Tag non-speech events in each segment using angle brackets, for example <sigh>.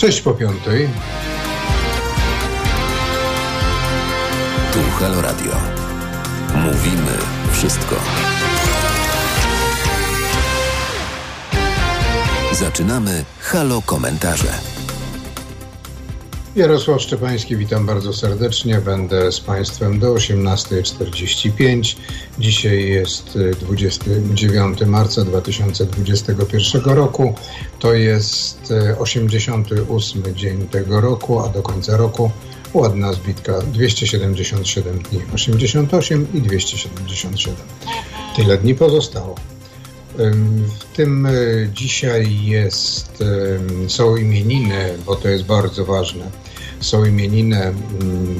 6 po piątej. Tu Halo Radio. Mówimy wszystko. Zaczynamy Halo Komentarze. Jarosław Szczepański, witam bardzo serdecznie. Będę z Państwem do 18.45. Dzisiaj jest 29 marca 2021 roku. To jest 88 dzień tego roku, a do końca roku ładna zbitka 277 dni. 88 i 277. Tyle dni pozostało. W tym e, dzisiaj jest, są imieniny, bo to jest bardzo ważne. Są imieniny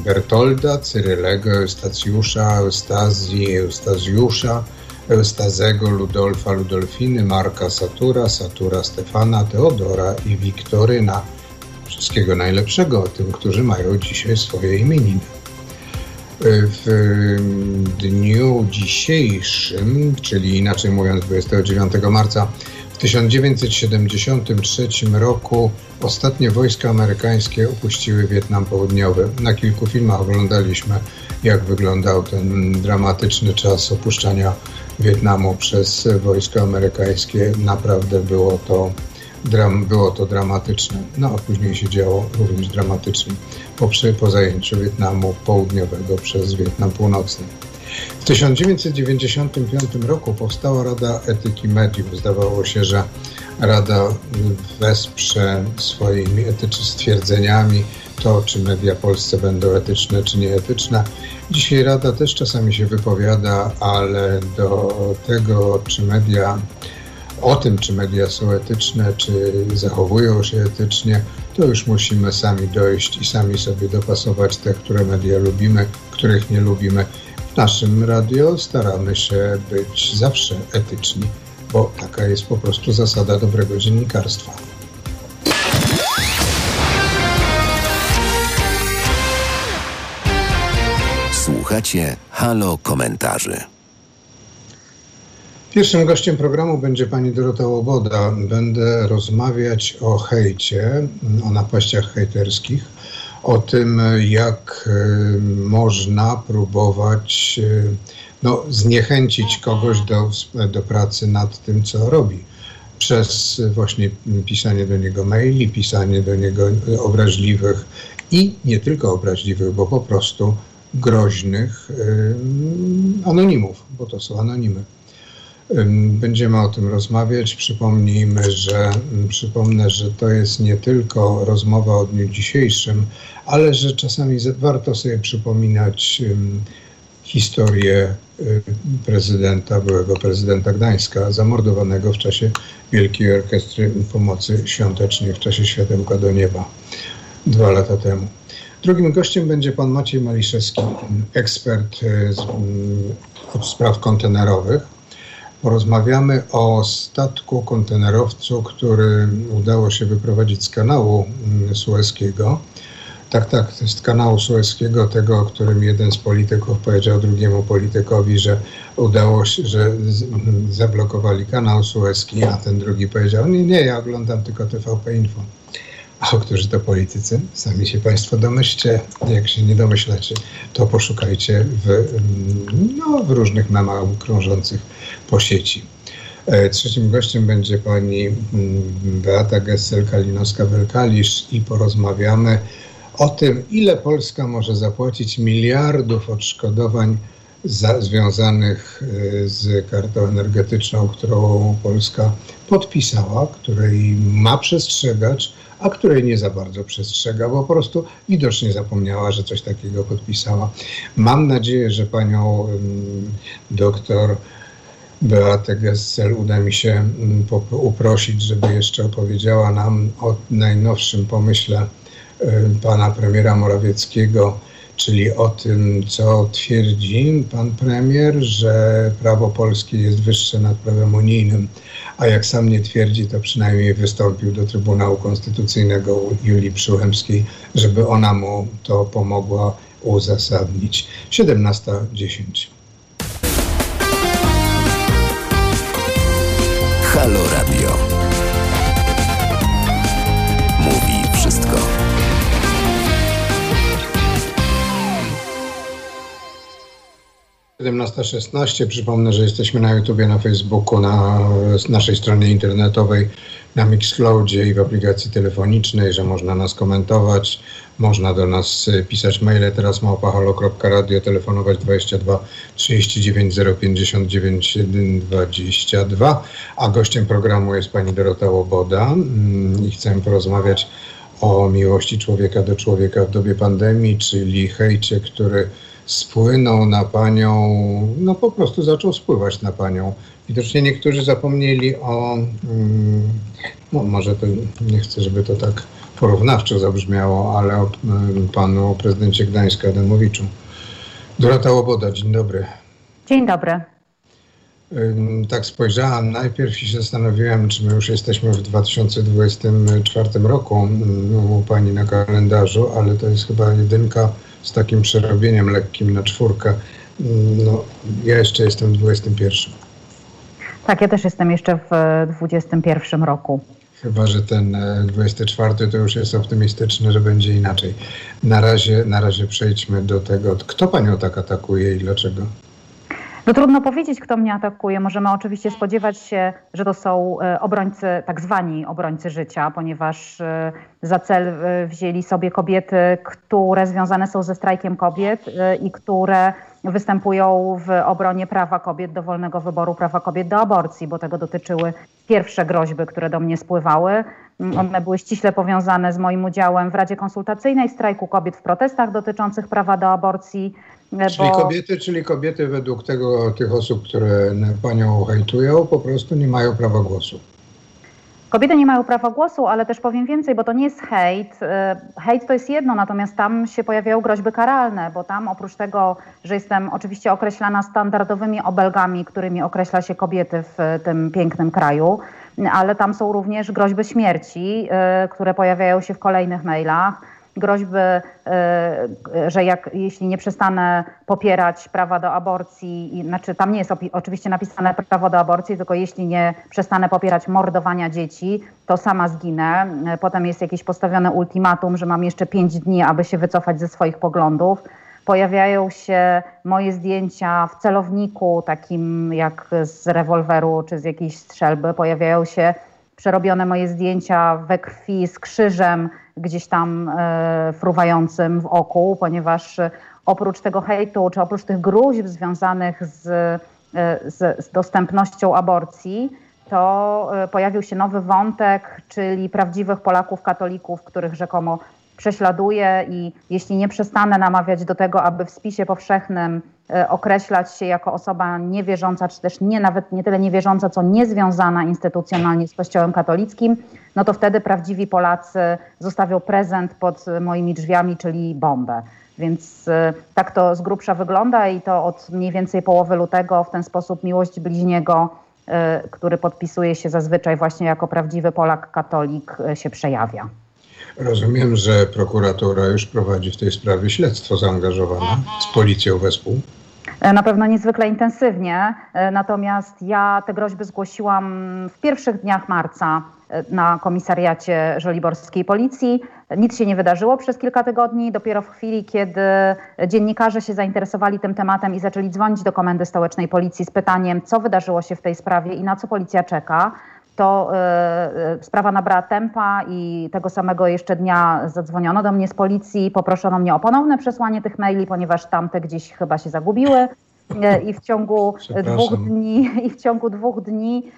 Bertolda, Cyrylego, Eustacjusza, Eustazji, Eustazjusza, Eustazego, Ludolfa, Ludolfiny, Marka, Satura, Satura, Stefana, Teodora i Wiktoryna. Wszystkiego najlepszego tym, którzy mają dzisiaj swoje imieniny. W dniu dzisiejszym, czyli inaczej mówiąc 29 marca 1973 roku ostatnie wojska amerykańskie opuściły Wietnam Południowy. Na kilku filmach oglądaliśmy, jak wyglądał ten dramatyczny czas opuszczania Wietnamu przez wojska amerykańskie. Naprawdę było to dram, było to dramatyczne. No a później się działo również dramatycznie po, po zajęciu Wietnamu Południowego przez Wietnam Północny. W 1995 roku powstała Rada Etyki Mediów. Zdawało się, że Rada wesprze swoimi etycznymi stwierdzeniami to, czy media polsce będą etyczne, czy nieetyczne. Dzisiaj Rada też czasami się wypowiada, ale do tego, czy media o tym, czy media są etyczne, czy zachowują się etycznie, to już musimy sami dojść i sami sobie dopasować te, które media lubimy, których nie lubimy. W naszym radio staramy się być zawsze etyczni, bo taka jest po prostu zasada dobrego dziennikarstwa. Słuchacie Halo Komentarzy. Pierwszym gościem programu będzie pani Dorota Łoboda. Będę rozmawiać o hejcie, o napaściach hejterskich, o tym, jak y, można próbować y, no, zniechęcić kogoś do, do pracy nad tym, co robi. Przez właśnie pisanie do niego maili, pisanie do niego obraźliwych i nie tylko obraźliwych, bo po prostu groźnych anonimów, bo to są anonimy. Będziemy o tym rozmawiać. Przypomnijmy, że przypomnę, że to jest nie tylko rozmowa o dniu dzisiejszym, ale że czasami warto sobie przypominać historię y, prezydenta, byłego prezydenta Gdańska, zamordowanego w czasie Wielkiej Orkiestry Pomocy Świątecznej, w czasie Światełka do Nieba dwa lata temu. Drugim gościem będzie pan Maciej Maliszewski, ekspert y, z, od spraw kontenerowych Porozmawiamy o statku kontenerowcu, który udało się wyprowadzić z kanału mm, sueskiego. Tak, tak, to jest kanału sueskiego, tego, o którym jeden z polityków powiedział drugiemu politykowi, że udało się, że zablokowali kanał sueski, a ten drugi powiedział, nie, nie, ja oglądam tylko TVP Info. A którzy to politycy? Sami się Państwo domyślcie. Jak się nie domyślacie, to poszukajcie w, no, w różnych memach krążących po sieci. E, trzecim gościem będzie pani mm, Beata Gessel-Kalinowska-Welkalisz i porozmawiamy o tym, ile Polska może zapłacić miliardów odszkodowań za, związanych e, z kartą energetyczną, którą Polska podpisała, której ma przestrzegać, a której nie za bardzo przestrzega, bo po prostu widocznie zapomniała, że coś takiego podpisała. Mam nadzieję, że panią doktor Beatę Gessel uda mi się uprosić, żeby jeszcze opowiedziała nam o najnowszym pomyśle pana premiera Morawieckiego, czyli o tym, co twierdzi pan premier, że prawo polskie jest wyższe nad prawem unijnym, a jak sam nie twierdzi, to przynajmniej wystąpił do Trybunału Konstytucyjnego Julii Przyłębskiej, żeby ona mu to pomogła uzasadnić. 17.10. Halo Radio. Mówi 17.16. Przypomnę, że jesteśmy na YouTubie, na Facebooku, na naszej stronie internetowej, na Mixcloudzie i w aplikacji telefonicznej, że można nas komentować, można do nas pisać maile teraz małpahalo.radio, telefonować 22 39 059 22, a gościem programu jest pani Dorota Łoboda mm, i chcę porozmawiać o miłości człowieka do człowieka w dobie pandemii, czyli hejcie, który spłynął na panią, no po prostu zaczął spływać na panią. Widocznie niektórzy zapomnieli o, mm, no może to nie chcę, żeby to tak porównawczo zabrzmiało, ale o mm, panu prezydencie Gdańska Adamowiczu. Dorota Łoboda, dzień dobry. Dzień dobry. Tak spojrzałam najpierw i się zastanowiłem, czy my już jesteśmy w 2024 roku u Pani na kalendarzu, ale to jest chyba jedynka z takim przerobieniem lekkim na czwórkę. No, ja jeszcze jestem w 21. Tak, ja też jestem jeszcze w 21 roku. Chyba, że ten 24 e, to już jest optymistyczny, że będzie inaczej. Na razie, na razie przejdźmy do tego, kto Panią tak atakuje i dlaczego. No trudno powiedzieć, kto mnie atakuje. Możemy oczywiście spodziewać się, że to są e, obrońcy, tak zwani obrońcy życia, ponieważ e, za cel e, wzięli sobie kobiety, które związane są ze strajkiem kobiet i które występują w obronie prawa kobiet do wolnego wyboru, prawa kobiet do aborcji, bo tego dotyczyły pierwsze groźby, które do mnie spływały. Mm, one były ściśle powiązane z moim udziałem w Radzie Konsultacyjnej strajku kobiet w protestach dotyczących prawa do aborcji. Czyli bo... kobiety, czyli kobiety według tego, tych osób, które panią hejtują, po prostu nie mają prawa głosu. Kobiety nie mają prawa głosu, ale też powiem więcej, bo to nie jest hejt. Y, hejt to jest jedno, natomiast tam się pojawiają groźby karalne, bo tam oprócz tego, że jestem oczywiście określana standardowymi obelgami, którymi określa się kobiety w tym pięknym kraju, ale tam są również groźby śmierci, y, które pojawiają się w kolejnych mailach groźby, e, że jak, jeśli nie przestanę popierać prawa do aborcji, znaczy tam nie jest oczywiście napisane prawo do aborcji, tylko jeśli nie przestanę popierać mordowania dzieci, to sama zginę. Potem jest jakieś postawione ultimatum, że mam jeszcze pięć dni, aby się wycofać ze swoich poglądów. Pojawiają się moje zdjęcia w celowniku, takim jak z rewolweru czy z jakiejś strzelby. Pojawiają się przerobione moje zdjęcia we krwi z krzyżem gdzieś tam e, fruwającym w oku, ponieważ oprócz tego hejtu, czy oprócz tych gruźb związanych z, e, z, z dostępnością aborcji, to e, pojawił się nowy wątek, czyli prawdziwych Polaków katolików, których rzekomo prześladuje i jeśli nie przestanę namawiać do tego, aby w spisie powszechnym e, określać się jako osoba niewierząca, czy też nie nawet nie tyle niewierząca, co niezwiązana instytucjonalnie z Kościołem katolickim, no to wtedy prawdziwi Polacy zostawią prezent pod moimi drzwiami, czyli bombę. Więc e, tak to z grubsza wygląda i to od mniej więcej połowy lutego w ten sposób miłość bliźniego, e, który podpisuje się zazwyczaj właśnie jako prawdziwy Polak katolik, się przejawia. Rozumiem, że prokuratura już prowadzi w tej sprawie śledztwo zaangażowane z policją wespół. E, na pewno niezwykle intensywnie, e, natomiast ja te groźby zgłosiłam w pierwszych dniach marca e, na komisariacie żoliborskiej policji. Nic się nie wydarzyło przez kilka tygodni. Dopiero w chwili, kiedy dziennikarze się zainteresowali tym tematem i zaczęli dzwonić do Komendy Stołecznej Policji z pytaniem, co wydarzyło się w tej sprawie i na co policja czeka, to y, sprawa nabrała tempa i tego samego jeszcze dnia zadzwoniono do mnie z policji, poproszono mnie o ponowne przesłanie tych maili, ponieważ tamte gdzieś chyba się zagubiły. <laughs> I w ciągu dwóch dni, i w ciągu dwóch dni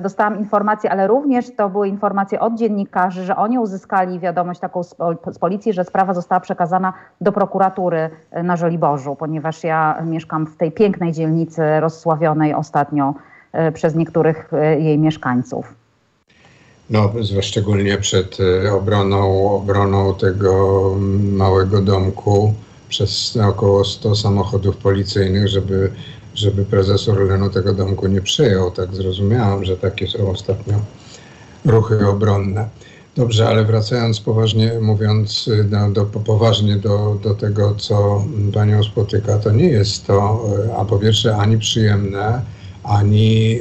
dostałam informację, ale również to były informacje od dziennikarzy, że oni uzyskali wiadomość taką z, policji, że sprawa została przekazana do prokuratury na Żoliborzu, ponieważ ja mieszkam w tej pięknej dzielnicy rozsławionej ostatnio E, przez niektórych e, jej mieszkańców. No, szczególnie przed e, obroną, obroną tego małego domku przez około 100 samochodów policyjnych, żeby, żeby prezes Orlenu tego domku nie przejął. Tak zrozumiałam, że takie są ostatnio ruchy obronne. Dobrze, ale wracając poważnie, mówiąc no, do, poważnie do, do tego, co panią spotyka, to nie jest to, a po pierwsze, ani przyjemne, ani,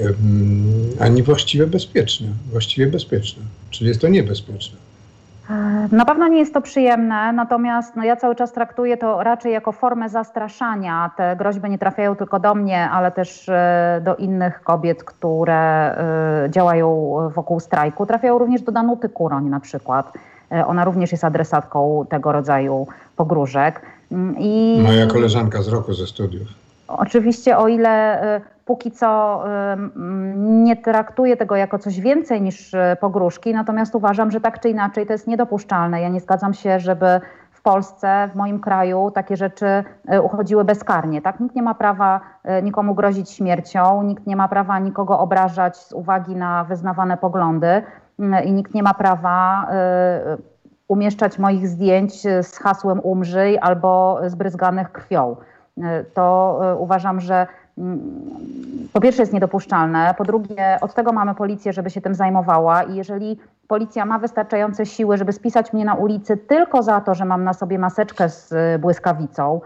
ani właściwie bezpieczne. Właściwie bezpieczne, czyli jest to niebezpieczne. Na pewno nie jest to przyjemne, natomiast no ja cały czas traktuję to raczej jako formę zastraszania. Te groźby nie trafiają tylko do mnie, ale też e, do innych kobiet, które e, działają wokół strajku. Trafiają również do Danuty Kuroń na przykład. E, ona również jest adresatką tego rodzaju pogróżek. Mm, I... Moja koleżanka z roku ze studiów. Oczywiście, o ile póki co nie traktuję tego jako coś więcej niż e, pogróżki, natomiast uważam, że tak czy inaczej to jest niedopuszczalne. Ja nie zgadzam się, żeby w Polsce, w moim kraju takie rzeczy e, uchodziły bezkarnie. Tak? Nikt nie ma prawa e, nikomu grozić śmiercią, nikt nie ma prawa nikogo obrażać z uwagi na wyznawane poglądy i nikt nie ma prawa umieszczać moich zdjęć z hasłem umrzyj albo zbryzganych krwią. To uważam, że po pierwsze jest niedopuszczalne, po drugie od tego mamy policję, żeby się tym zajmowała i jeżeli policja ma wystarczające siły, żeby spisać mnie na ulicy tylko za to, że mam na sobie maseczkę z y, błyskawicą,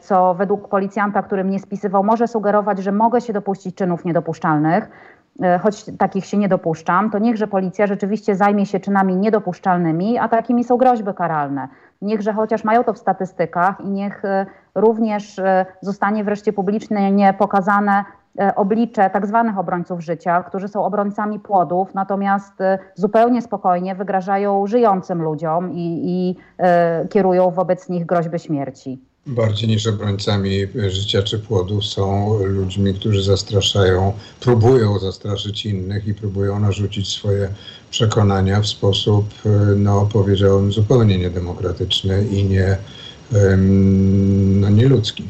co według policjanta, który mnie spisywał, może sugerować, że mogę się dopuścić czynów niedopuszczalnych, choć takich się nie dopuszczam, to niechże policja rzeczywiście zajmie się czynami niedopuszczalnymi, a takimi są groźby karalne. Niechże chociaż mają to w statystykach i niech y, również e, zostanie wreszcie publicznie pokazane e, oblicze tak zwanych obrońców życia, którzy są obrońcami płodów, natomiast e, zupełnie spokojnie wygrażają żyjącym ludziom i, i kierują wobec nich groźby śmierci. Bardziej niż obrońcami życia czy płodów są ludźmi, którzy zastraszają, próbują zastraszyć innych i próbują narzucić swoje przekonania w sposób, no powiedziałem, zupełnie niedemokratyczny i nie no, nieludzki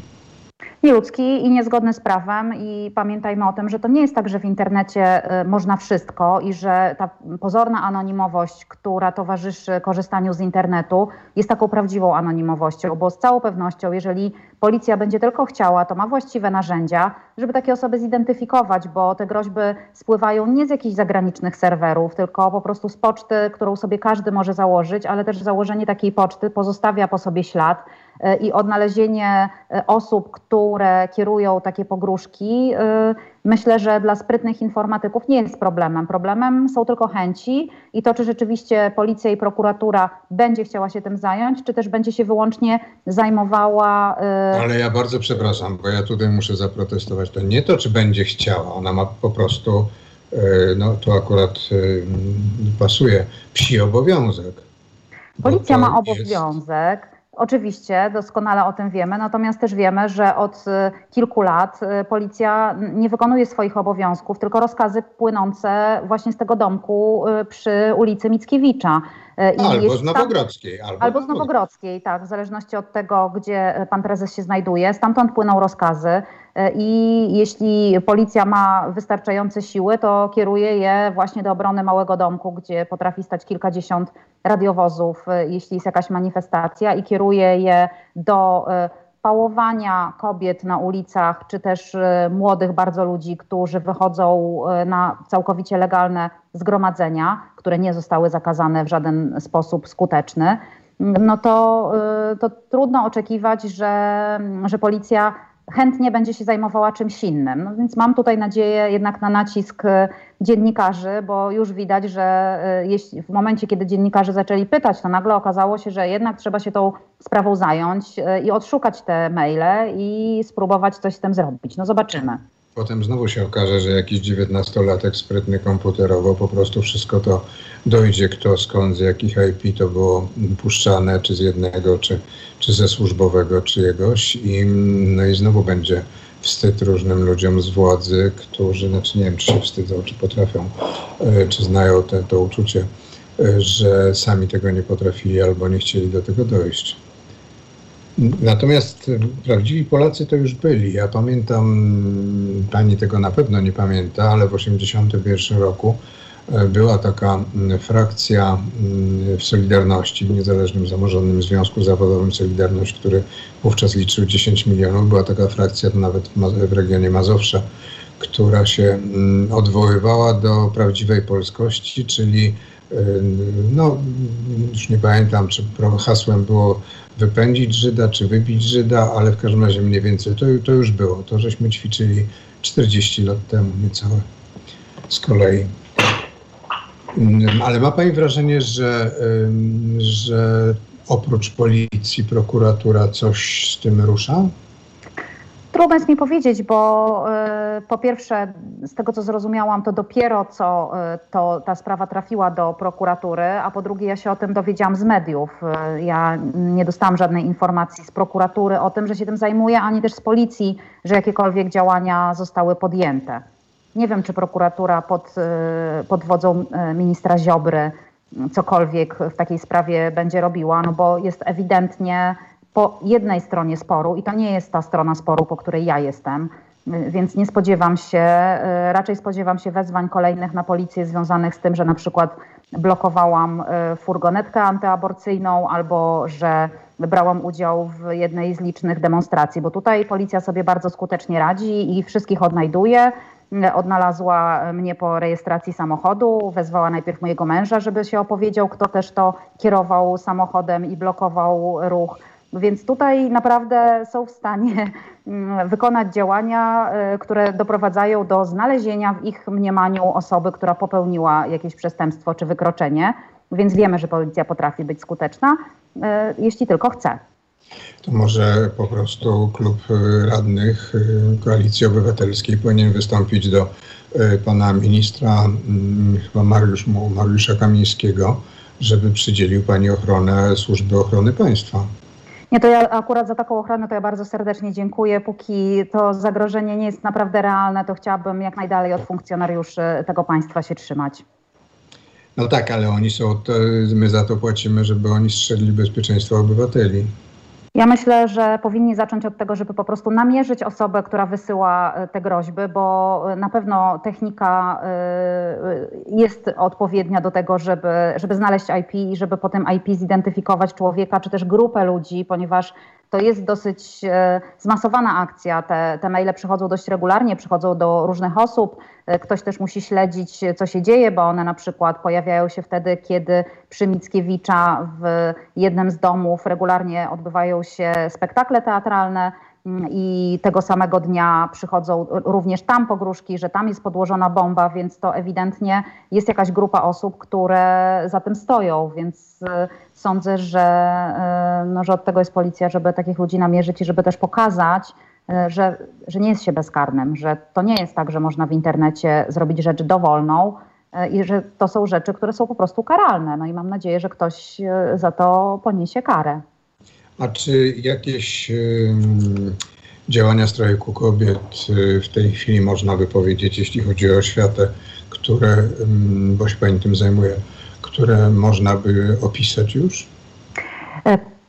nieludzki i niezgodny z prawem. I pamiętajmy o tym, że to nie jest tak, że w internecie y, można wszystko i że ta pozorna anonimowość, która towarzyszy korzystaniu z internetu, jest taką prawdziwą anonimowością, bo z całą pewnością, jeżeli policja będzie tylko chciała, to ma właściwe narzędzia, żeby takie osoby zidentyfikować, bo te groźby spływają nie z jakichś zagranicznych serwerów, tylko po prostu z poczty, którą sobie każdy może założyć, ale też założenie takiej poczty pozostawia po sobie ślad i odnalezienie y, osób, które kierują takie pogróżki, y, myślę, że dla sprytnych informatyków nie jest problemem. Problemem są tylko chęci i to, czy rzeczywiście policja i prokuratura będzie chciała się tym zająć, czy też będzie się wyłącznie zajmowała. Ale ja bardzo przepraszam, bo ja tutaj muszę zaprotestować. To nie to, czy będzie chciała, ona ma po prostu, no to akurat pasuje, psi obowiązek. Policja ma obowiązek. Oczywiście, doskonale o tym wiemy, natomiast też wiemy, że od y, kilku lat y, policja nie wykonuje swoich obowiązków, tylko rozkazy płynące właśnie z tego domku y, przy ulicy Mickiewicza. I albo z Nowogrodzkiej. Albo, albo z Nowogrodzkiej, tak, w zależności od tego, gdzie pan prezes się znajduje. Stamtąd płyną rozkazy i jeśli policja ma wystarczające siły, to kieruje je właśnie do obrony małego domku, gdzie potrafi stać kilkadziesiąt radiowozów, jeśli jest jakaś manifestacja i kieruje je do e, pałowania kobiet na ulicach, czy też e, młodych bardzo ludzi, którzy wychodzą e, na całkowicie legalne zgromadzenia, które nie zostały zakazane w żaden sposób skuteczny, no to, to trudno oczekiwać, że, że policja chętnie będzie się zajmowała czymś innym. No więc mam tutaj nadzieję jednak na nacisk e, dziennikarzy, bo już widać, że e, jeśli, w momencie, kiedy dziennikarze zaczęli pytać, to nagle okazało się, że jednak trzeba się tą sprawą zająć e, i odszukać te maile i spróbować coś z tym zrobić. No zobaczymy. Potem znowu się okaże, że jakiś dziewiętnastolatek sprytny komputerowo po prostu wszystko to dojdzie, kto skąd, z jakich IP to było puszczane, czy z jednego, czy, czy ze służbowego czyjegoś i, no i znowu będzie wstyd różnym ludziom z władzy, którzy, znaczy nie wiem, czy się wstydzą, czy potrafią, e, czy znają te, to uczucie, e, że sami tego nie potrafili albo nie chcieli do tego dojść. Natomiast prawdziwi Polacy to już byli. Ja pamiętam, pani tego na pewno nie pamięta, ale w 1981 roku e, była taka frakcja w Solidarności, w Niezależnym Samorządnym Związku Zawodowym Solidarność, który wówczas liczył 10 milionów. Była taka frakcja nawet w regionie Mazowsza, która się odwoływała do prawdziwej polskości, czyli no, już nie pamiętam, czy hasłem było wypędzić Żyda, czy wybić Żyda, ale w każdym razie mniej więcej to, to już było. To żeśmy ćwiczyli 40 lat temu niecałe z kolei. Ale ma Pani wrażenie, że, że oprócz policji prokuratura coś z tym rusza? Trudno jest mi powiedzieć, bo y, po pierwsze, z tego co zrozumiałam, to dopiero co y, to, ta sprawa trafiła do prokuratury, a po drugie, ja się o tym dowiedziałam z mediów. Y, ja nie dostałam żadnej informacji z prokuratury o tym, że się tym zajmuje, ani też z policji, że jakiekolwiek działania zostały podjęte. Nie wiem, czy prokuratura pod, pod wodzą ministra Ziobry cokolwiek w takiej sprawie będzie robiła, no bo jest ewidentnie po jednej stronie sporu i to nie jest ta strona sporu, po której ja jestem, więc nie spodziewam się, e, raczej spodziewam się wezwań kolejnych na policję związanych z tym, że na przykład blokowałam e, furgonetkę antyaborcyjną albo że brałam udział w jednej z licznych demonstracji, bo tutaj policja sobie bardzo skutecznie radzi i wszystkich odnajduje. Odnalazła mnie po rejestracji samochodu, wezwała najpierw mojego męża, żeby się opowiedział, kto też to kierował samochodem i blokował ruch więc tutaj naprawdę są w stanie mm, wykonać działania, y, które doprowadzają do znalezienia w ich mniemaniu osoby, która popełniła jakieś przestępstwo czy wykroczenie. Więc wiemy, że policja potrafi być skuteczna, y, jeśli tylko chce. To może po prostu klub y, radnych Koalicji Obywatelskiej powinien wystąpić do pana ministra, mm, chyba Mariusz, Mariusza Kamińskiego, żeby przydzielił pani ochronę Służby Ochrony Państwa. Nie, to ja akurat za taką ochronę to ja bardzo serdecznie dziękuję. Póki to zagrożenie nie jest naprawdę realne, to chciałabym jak najdalej od funkcjonariuszy tego państwa się trzymać. No tak, ale oni są, my za to płacimy, żeby oni strzegli bezpieczeństwa obywateli. Ja myślę, że powinni zacząć od tego, żeby po prostu namierzyć osobę, która wysyła e, te groźby, bo e, na pewno technika e, jest odpowiednia do tego, żeby, żeby znaleźć IP i żeby po tym IP zidentyfikować człowieka, czy też grupę ludzi, ponieważ to jest dosyć zmasowana akcja. Te, te maile przychodzą dość regularnie, przychodzą do różnych osób. Ktoś też musi śledzić, co się dzieje, bo one na przykład pojawiają się wtedy, kiedy przy Mickiewicza w jednym z domów regularnie odbywają się spektakle teatralne i tego samego dnia przychodzą również tam pogróżki, że tam jest podłożona bomba, więc to ewidentnie jest jakaś grupa osób, które za tym stoją, więc y, sądzę, że, y, no, że od tego jest policja, żeby takich ludzi namierzyć i żeby też pokazać, y, że, że nie jest się bezkarnym, że to nie jest tak, że można w internecie zrobić rzecz dowolną, E, i że to są rzeczy, które są po prostu karalne. No i mam nadzieję, że ktoś e, za to poniesie karę. A czy jakieś działania strajku kobiet e, w tej chwili można by powiedzieć, jeśli chodzi o oświatę, które, bo się Pani tym zajmuje, które można by opisać już?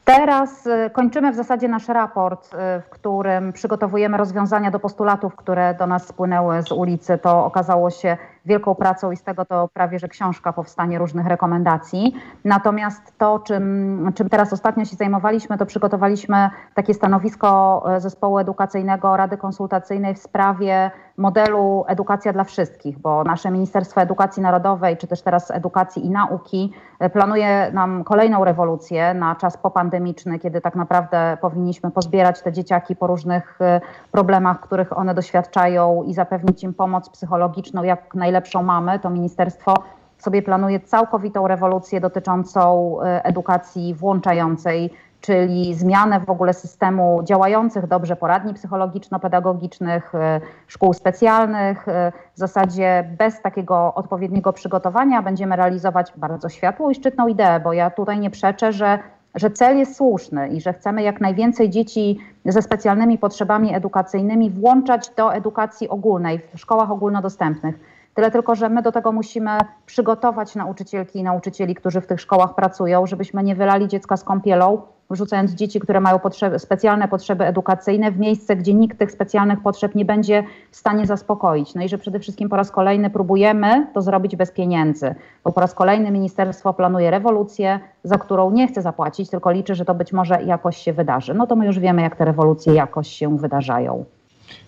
Teraz kończymy w zasadzie nasz raport, w którym przygotowujemy rozwiązania do postulatów, które do nas spłynęły z ulicy. To okazało się wielką pracą i z tego to prawie, że książka powstanie różnych rekomendacji. Natomiast to, czym, czym teraz ostatnio się zajmowaliśmy, to przygotowaliśmy takie stanowisko e, zespołu edukacyjnego Rady Konsultacyjnej w sprawie modelu edukacja dla wszystkich, bo nasze Ministerstwo Edukacji Narodowej, czy też teraz Edukacji i Nauki e, planuje nam kolejną rewolucję na czas popandemiczny, kiedy tak naprawdę powinniśmy pozbierać te dzieciaki po różnych e, problemach, których one doświadczają i zapewnić im pomoc psychologiczną jak najlepiej najlepszą mamy, to ministerstwo sobie planuje całkowitą rewolucję dotyczącą e, edukacji włączającej, czyli zmianę w ogóle systemu działających dobrze poradni psychologiczno-pedagogicznych, e, szkół specjalnych. E, w zasadzie bez takiego odpowiedniego przygotowania będziemy realizować bardzo światłą i szczytną ideę, bo ja tutaj nie przeczę, że że cel jest słuszny i że chcemy jak najwięcej dzieci ze specjalnymi potrzebami edukacyjnymi włączać do edukacji ogólnej w szkołach ogólnodostępnych. Tyle tylko, że my do tego musimy przygotować nauczycielki i nauczycieli, którzy w tych szkołach pracują, żebyśmy nie wylali dziecka z kąpielą, wrzucając dzieci, które mają potrzeby, specjalne potrzeby edukacyjne w miejsce, gdzie nikt tych specjalnych potrzeb nie będzie w stanie zaspokoić. No i że przede wszystkim po raz kolejny próbujemy to zrobić bez pieniędzy, bo po raz kolejny ministerstwo planuje rewolucję, za którą nie chce zapłacić, tylko liczy, że to być może jakoś się wydarzy. No to my już wiemy, jak te rewolucje jakoś się wydarzają.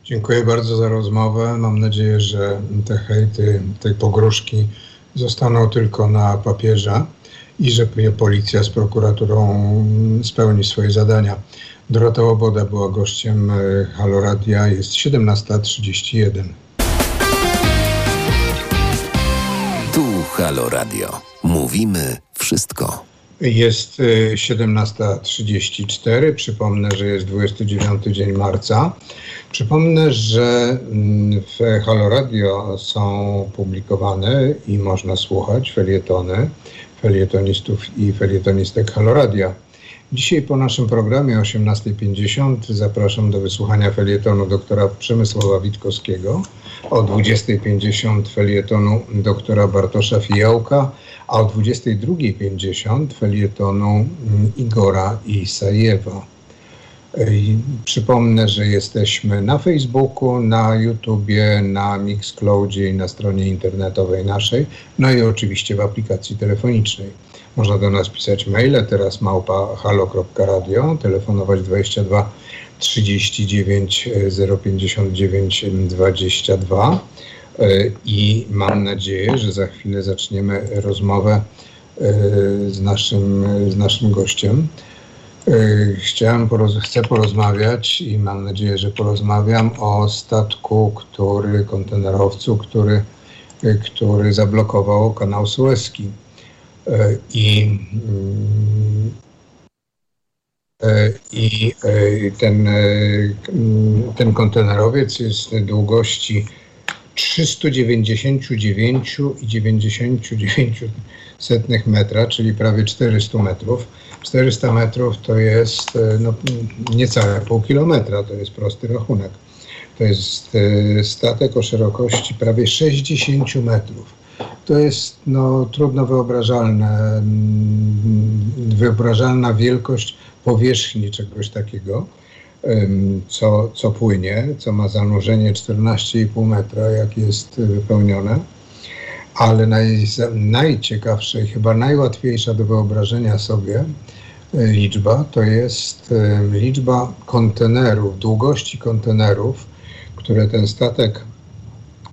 Dziękuję bardzo za rozmowę. Mam nadzieję, że te hejty, te pogróżki zostaną tylko na papierze i że policja z prokuraturą spełni swoje zadania. Dorota Łoboda była gościem e, Halo Radia, jest 17.31. Tu Halo Radio. Mówimy wszystko. Jest 17.34. Przypomnę, że jest 29 dzień marca. Przypomnę, że mm, w Halo Radio są publikowane i można słuchać felietony felietonistów i felietonistek Halo Radio. Dzisiaj po naszym programie 18.50 zapraszam do wysłuchania felietonu doktora Przemysława Witkowskiego, o 20.50 felietonu doktora Bartosza Fijałka, a o 22.50 felietonu mm, Igora Isajewa. Przypomnę, że jesteśmy na Facebooku, na YouTubie, na Mixcloudzie i na stronie internetowej naszej, no i oczywiście w aplikacji telefonicznej. Można do nas pisać maile, teraz małpa halo.radio, telefonować 22 39 059 22 i mam nadzieję, że za chwilę zaczniemy rozmowę e, z naszym, z naszym gościem. E, chciałem, poroz chcę porozmawiać i mam nadzieję, że porozmawiam o statku, który, kontenerowcu, który, e, który zablokował kanał Suezki. I mm, i ten, ten kontenerowiec jest długości 399,99 metra, czyli prawie 400 metrów. 400 metrów to jest no, niecałe pół kilometra, to jest prosty rachunek. To jest statek o szerokości prawie 60 metrów to jest no, trudno wyobrażalne, mm, wyobrażalna wielkość powierzchni czegoś takiego, co, co płynie, co ma zanurzenie 14,5 metra, jak jest wypełnione. Ale naj, najciekawsza i chyba najłatwiejsza do wyobrażenia sobie e, liczba to jest liczba kontenerów, długości kontenerów, które ten statek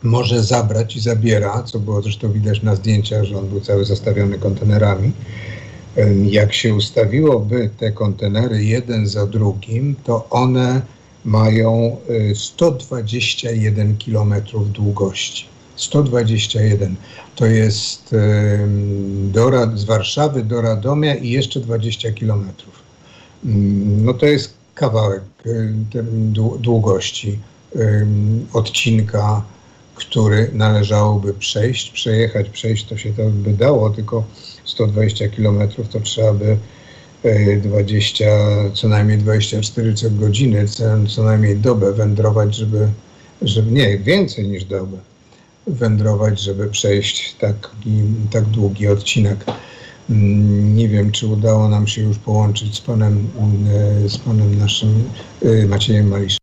może zabrać i zabiera, co było zresztą widać na zdjęciach, że on był cały zastawiony kontenerami. Jak się ustawiłoby te kontenery jeden za drugim, to one mają 121 y, km długości. 121 to jest do, z Warszawy do Radomia i jeszcze 20 km. No to jest kawałek długości odcinka który należałoby przejść, przejechać, przejść to się to by dało, tylko 120 km to trzeba by 20, e, co najmniej 24 godziny, co, co najmniej dobę wędrować, żeby, żeby, nie, więcej niż dobę wędrować, żeby przejść taki, tak długi odcinek. Mm, nie wiem, czy udało nam się już połączyć z panem, e, z panem naszym e, Maciejem Maliszem.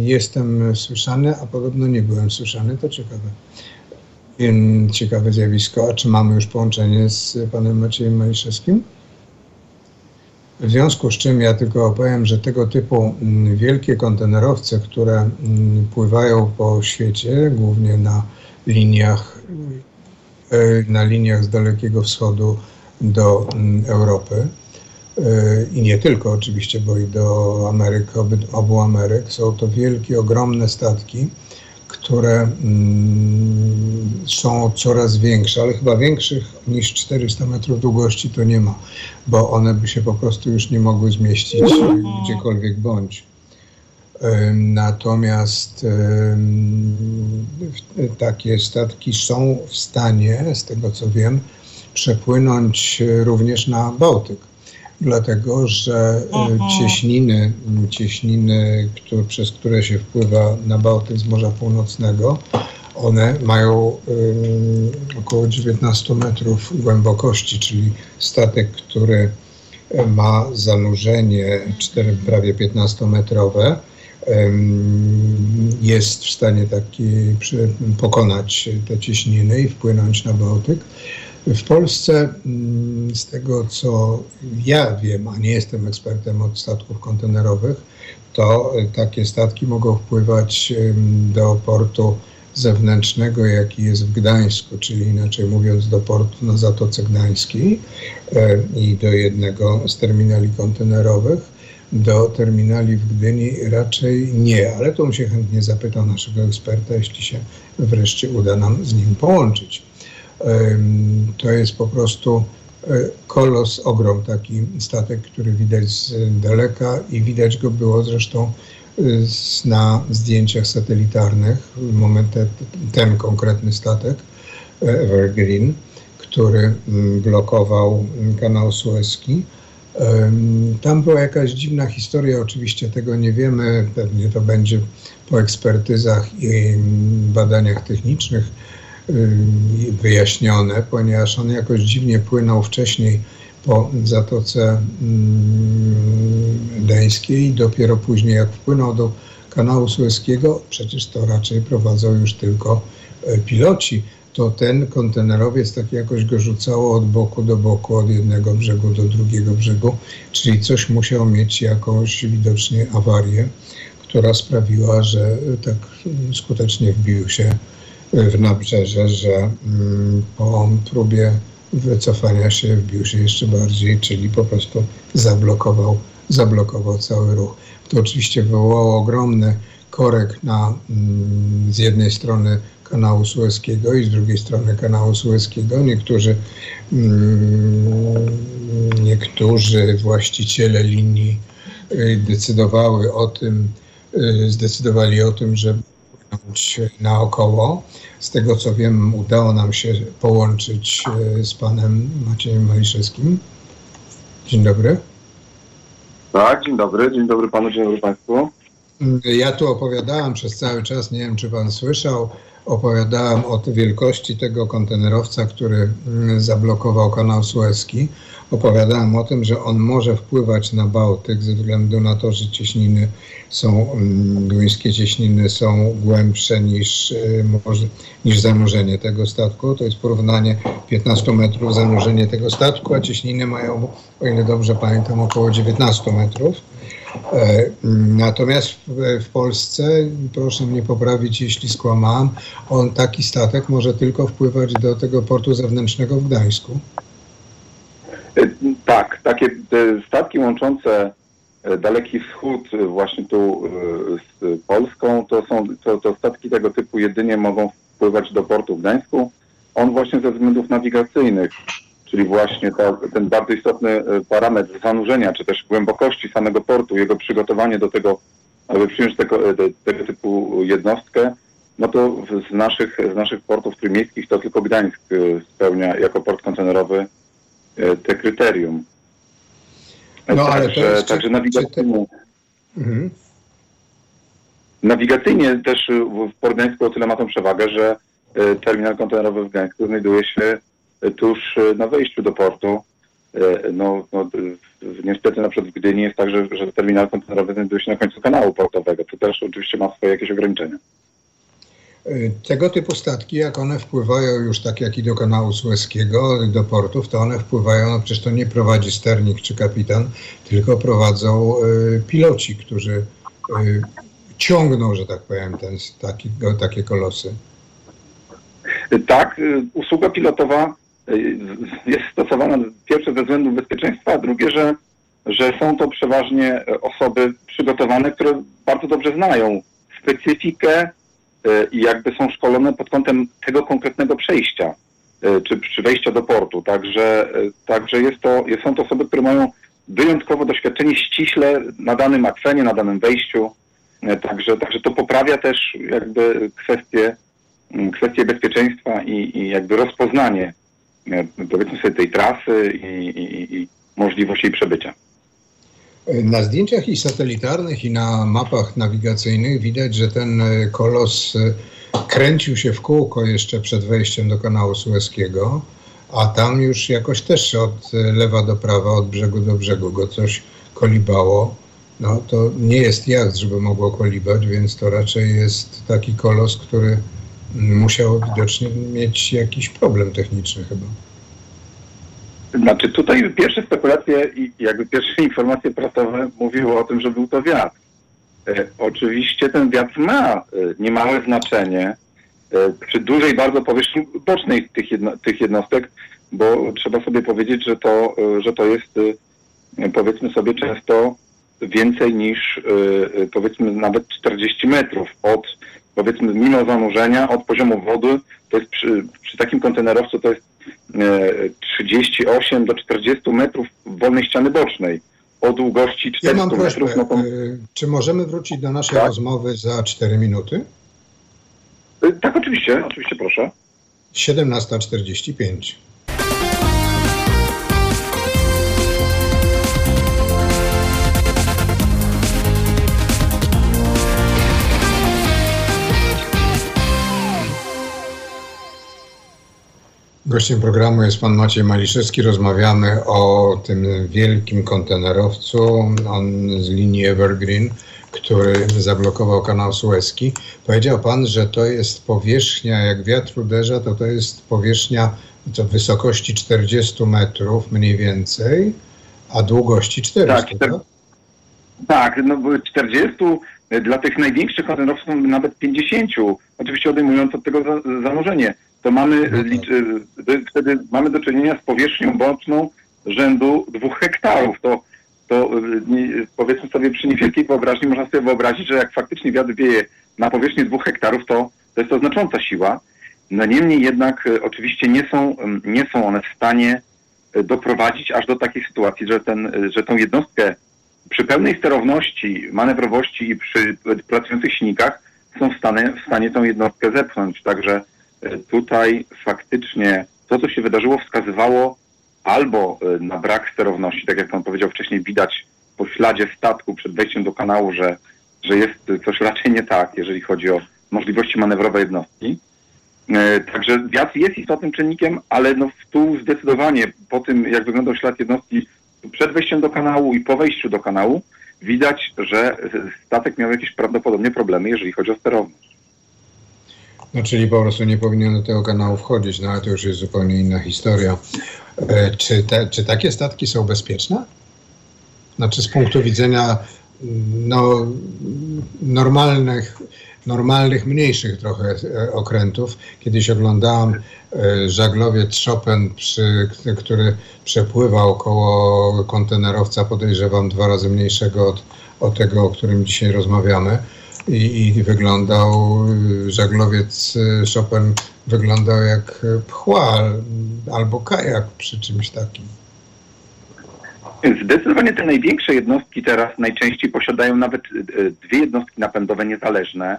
Jestem słyszany, a podobno nie byłem słyszany. To ciekawe. Ciekawe zjawisko. A czy mamy już połączenie z panem Maciejem Maliszewskim? W związku z czym ja tylko opowiem, że tego typu mm, wielkie kontenerowce, które mm, pływają po świecie, głównie na liniach, e, na liniach z Dalekiego Wschodu do mm, Europy, i nie tylko oczywiście, bo i do Ameryk, obu Ameryk. Są to wielkie, ogromne statki, które mm, są coraz większe, ale chyba większych niż 400 metrów długości to nie ma, bo one by się po prostu już nie mogły zmieścić gdziekolwiek bądź. Natomiast takie statki są w stanie, z tego co wiem, przepłynąć również na Bałtyk dlatego że e, mhm. cieśniny, cieśniny które, przez które się wpływa na Bałtyk z Morza Północnego, one mają um, około 19 metrów głębokości, czyli statek, który ma zanurzenie 4, prawie 15-metrowe, jest w stanie taki pokonać te ciśniny i wpłynąć na Bałtyk. W Polsce, mm, z tego co ja wiem, a nie jestem ekspertem od statków kontenerowych, to takie statki mogą wpływać do portu zewnętrznego, jaki jest w Gdańsku, czyli inaczej mówiąc do portu na Zatoce Gdańskiej i do jednego z terminali kontenerowych. Do terminali w Gdyni raczej nie, ale to się chętnie zapyta naszego eksperta, jeśli się wreszcie uda nam z nim połączyć. To jest po prostu e, kolos, ogrom, taki statek, który widać z daleka i widać go było zresztą e, na zdjęciach satelitarnych. Moment ten konkretny statek, e, Evergreen, który blokował kanał Suezki. Tam była jakaś dziwna historia, oczywiście tego nie wiemy, pewnie to będzie po ekspertyzach i badaniach technicznych wyjaśnione, ponieważ on jakoś dziwnie płynął wcześniej po Zatoce Gdańskiej i dopiero później jak wpłynął do kanału Suezkiego, przecież to raczej prowadzą już tylko e, piloci, to ten kontenerowiec tak jakoś go rzucało od boku do boku, od jednego brzegu do drugiego brzegu, czyli coś musiał mieć jakąś widocznie awarię, która sprawiła, że tak skutecznie wbił się w nabrzeże, że mm, po próbie wycofania się wbił się jeszcze bardziej, czyli po prostu zablokował, zablokował cały ruch. To oczywiście wywołało ogromny korek na, mm, z jednej strony kanału Suezkiego i z drugiej strony kanału Suezkiego. Niektórzy, mm, niektórzy właściciele linii y, decydowały o tym, y, zdecydowali o tym, że płynąć naokoło. Z tego co wiem, udało nam się połączyć y, z panem Maciejem Maliszewskim. Dzień dobry. Tak, dzień dobry. Dzień dobry panu, dzień dobry państwu. Ja tu opowiadałem przez cały czas, nie wiem czy pan słyszał, opowiadałem o wielkości tego kontenerowca, który mm, zablokował kanał Suezki. Opowiadałem o tym, że on może wpływać na Bałtyk ze względu na to, że cieśniny są, mm, duńskie cieśniny są głębsze niż, y, niż zanurzenie tego statku. To jest porównanie 15 metrów zanurzenie tego statku, a cieśniny mają, o ile dobrze pamiętam, około 19 metrów. E, natomiast w, Polsce, proszę mnie poprawić, jeśli skłamałem, on taki statek może tylko wpływać do tego portu zewnętrznego w Gdańsku. E, tak, takie statki łączące e, Daleki Wschód właśnie tu z Polską, to są to, to statki tego typu jedynie mogą wpływać do portu w Gdańsku. On właśnie ze względów nawigacyjnych czyli właśnie to, ten bardzo istotny e, parametr zanurzenia, czy też głębokości samego portu, jego przygotowanie do tego, aby przyjąć tego, e, tego typu jednostkę, no to z naszych, z naszych portów trójmiejskich to tylko Gdańsk e, spełnia jako port kontenerowy te kryterium. No, ale także, jest, także nawigacyjnie, mhm. nawigacyjnie też w Port Gdańsku o tyle ma tą przewagę, że terminal kontenerowy w Gdańsku znajduje się tuż e, na wejściu do portu. E, no, no, niestety na przykład w Gdyni jest tak, że, że terminal kontenerowy znajduje się na końcu kanału portowego. To też oczywiście ma swoje jakieś ograniczenia. E, tego typu statki, jak one wpływają już tak jak i do kanału Suezkiego, do portów, to one wpływają, no przecież to nie prowadzi sternik czy kapitan, tylko prowadzą y, piloci, którzy y, ciągną, że tak powiem, ten, taki, takie kolosy. Tak, usługa pilotowa jest stosowana pierwsze ze względów bezpieczeństwa, a drugie, że, że są to przeważnie osoby przygotowane, które bardzo dobrze znają specyfikę i jakby są szkolone pod kątem tego konkretnego przejścia e, czy, czy wejścia do portu. Także, e, także jest to, są to osoby, które mają wyjątkowo doświadczenie ściśle na danym akwenie, na danym wejściu. Także, także to poprawia też jakby kwestie, kwestie bezpieczeństwa i, i jakby rozpoznanie E, powiedzmy sobie tej trasy i, i, i możliwości jej przebycia. Na zdjęciach i satelitarnych, i na mapach nawigacyjnych widać, że ten e, kolos e, kręcił się w kółko jeszcze przed wejściem do kanału Suezkiego. a tam już jakoś też od lewa do prawa, od brzegu do brzegu go coś kolibało. No to nie jest jacht, żeby mogło kolibać, więc to raczej jest taki kolos, który musiał widocznie mieć jakiś problem techniczny chyba. Znaczy tutaj pierwsze spekulacje i jakby pierwsze informacje prasowe mówiły o tym, że był to wiatr. E, oczywiście ten wiatr ma e, niemałe znaczenie e, przy dużej bardzo powierzchni bocznej tych, jedno, tych jednostek, bo trzeba sobie powiedzieć, że to, że to jest powiedzmy sobie często więcej niż powiedzmy nawet 40 metrów od powiedzmy mimo zanurzenia od poziomu wody, to jest przy, przy takim kontenerowcu to jest 38 do 40 metrów wolnej ściany bocznej o długości 400 ja mam prośbę, metrów. No to... Czy możemy wrócić do naszej tak? rozmowy za 4 minuty? Tak, oczywiście, oczywiście proszę. 17.45. Gościem programu jest pan Maciej Maliszewski. Rozmawiamy o tym wielkim kontenerowcu on z linii Evergreen, który zablokował kanał Suezki. Powiedział pan, że to jest powierzchnia, jak wiatr uderza, to to jest powierzchnia to wysokości 40 metrów mniej więcej, a długości 400, tak? Tak, tak no 40 dla tych największych kontenerowców nawet 50, oczywiście odejmując od tego zanurzenie to mamy, no tak. wtedy mamy do czynienia z powierzchnią boczną rzędu dwóch hektarów. To, to powiedzmy sobie przy niewielkiej wyobraźni można sobie wyobrazić, że jak faktycznie wiatr wieje na powierzchni dwóch hektarów, to, to jest to znacząca siła. No niemniej jednak oczywiście nie są, nie są one w stanie doprowadzić aż do takiej sytuacji, że, ten, że tą jednostkę przy pełnej sterowności, manewrowości i przy pracujących silnikach są w stanie, w stanie tą jednostkę zepchnąć. Także tutaj faktycznie to, co się wydarzyło, wskazywało albo e, na brak sterowności, tak jak pan powiedział wcześniej, widać po śladzie statku przed wejściem do kanału, że, że jest coś raczej nie tak, jeżeli chodzi o możliwości manewrowe jednostki. E, także wiatr jest istotnym czynnikiem, ale no tu zdecydowanie po tym, jak wyglądał ślad jednostki przed wejściem do kanału i po wejściu do kanału, widać, że statek miał jakieś prawdopodobnie problemy, jeżeli chodzi o sterowność. No czyli po prostu nie powinien do tego kanału wchodzić, no ale to już jest zupełnie inna historia. E, czy, te, czy takie statki są bezpieczne? Znaczy z punktu widzenia no, normalnych, normalnych, mniejszych trochę e, okrętów. Kiedyś oglądałem e, żaglowiec Chopin, przy, który przepływał koło kontenerowca, podejrzewam dwa razy mniejszego od, od tego, o którym dzisiaj rozmawiamy i, i wyglądał, żaglowiec y, Chopin wyglądał jak pchła albo kajak przy czymś takim. Zdecydowanie te największe jednostki teraz najczęściej posiadają nawet y, dwie jednostki napędowe niezależne.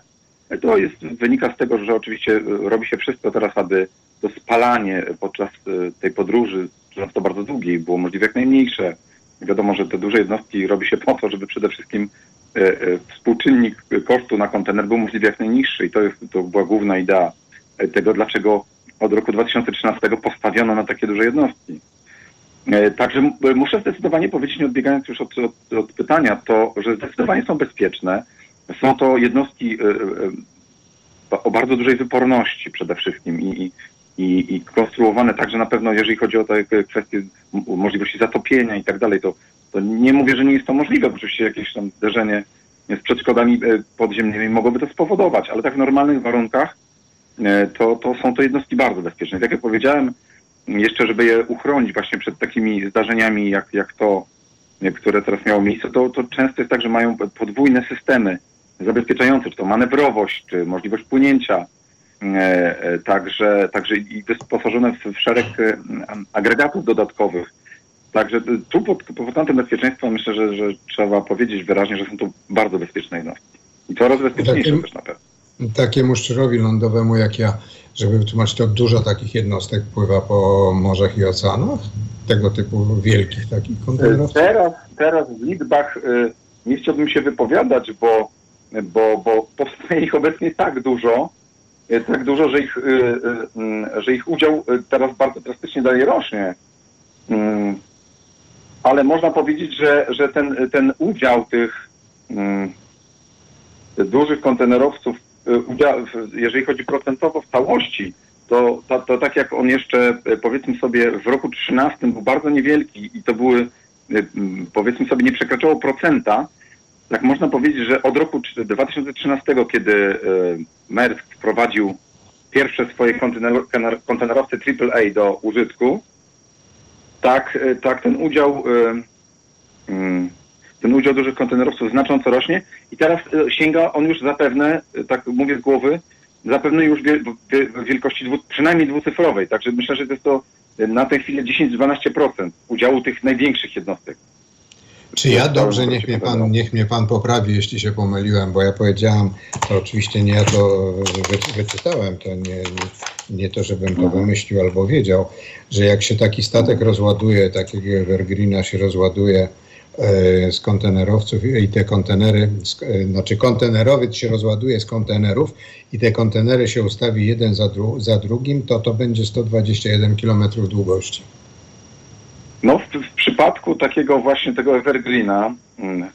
To jest, wynika z tego, że oczywiście robi się wszystko teraz, aby to spalanie podczas y, tej podróży, często bardzo długiej, było możliwie jak najmniejsze. Wiadomo, że te duże jednostki robi się po to, żeby przede wszystkim współczynnik kosztu na kontener był możliwie jak najniższy i to, jest, to była główna idea tego, dlaczego od roku 2013 postawiono na takie duże jednostki. E, także muszę zdecydowanie powiedzieć, nie odbiegając już od, od, od, pytania, to, że zdecydowanie są bezpieczne. Są to jednostki o bardzo dużej wyporności przede wszystkim i, i, i konstruowane także na pewno, jeżeli chodzi o te kwestie możliwości zatopienia i tak dalej, to to nie mówię, że nie jest to możliwe, bo oczywiście jakieś tam zderzenie z przedszkodami e, podziemnymi mogłoby to spowodować, ale tak w normalnych warunkach e, to, to są to jednostki bardzo bezpieczne. tak jak powiedziałem, jeszcze żeby je uchronić właśnie przed takimi zdarzeniami jak, jak to, e, które teraz miało miejsce, to, to często jest tak, że mają podwójne systemy zabezpieczające, czy to manewrowość, czy możliwość płynięcia, także, także i wyposażone w szereg agregatów dodatkowych, Także tu pod, pod kątem bezpieczeństwa myślę, że, że trzeba powiedzieć wyraźnie, że są to bardzo bezpieczne jednostki. I coraz bezpieczniejsze Takim, też na pewno. Takiemu szczurowi lądowemu jak ja, żeby wytłumaczyć to, dużo takich jednostek pływa po morzach i oceanach? Tego typu wielkich takich kontenerów? Teraz, teraz w liczbach y, nie chciałbym się wypowiadać, bo, bo, bo powstaje ich obecnie tak dużo, tak dużo, że ich, że ich udział teraz bardzo drastycznie dalej rośnie. Mm, ale można powiedzieć, że, że ten, ten udział tych mm, dużych kontenerowców, jeżeli chodzi procentowo w całości, to, to, to, tak jak on jeszcze, powiedzmy sobie, w roku 13 był bardzo niewielki i to były, powiedzmy sobie, nie przekraczało procenta, tak można powiedzieć, że od roku 2013, kiedy e, Maersk wprowadził pierwsze swoje kontenerowce AAA do użytku, tak, e, tak ten udział e, mm, ten udział dużych kontenerowców znacząco rośnie i teraz sięga on już zapewne, tak mówię z głowy, zapewne już wielkości dwu, przynajmniej dwucyfrowej. Także myślę, że to jest to na tę chwilę 10-12% udziału tych największych jednostek. Czy ja dobrze, niech mnie, pan, niech mnie pan poprawi, jeśli się pomyliłem, bo ja powiedziałam, to oczywiście nie ja to wyczytałem, to nie, nie to, żebym to mhm. wymyślił albo wiedział, że jak się taki statek rozładuje, takiego Evergreena się rozładuje e, z kontenerowców i te kontenery, e, znaczy kontenerowiec się rozładuje z kontenerów i te kontenery się ustawi jeden za, dru za drugim, to to będzie 121 km długości. No w, w, przypadku takiego właśnie tego Evergreena, mm,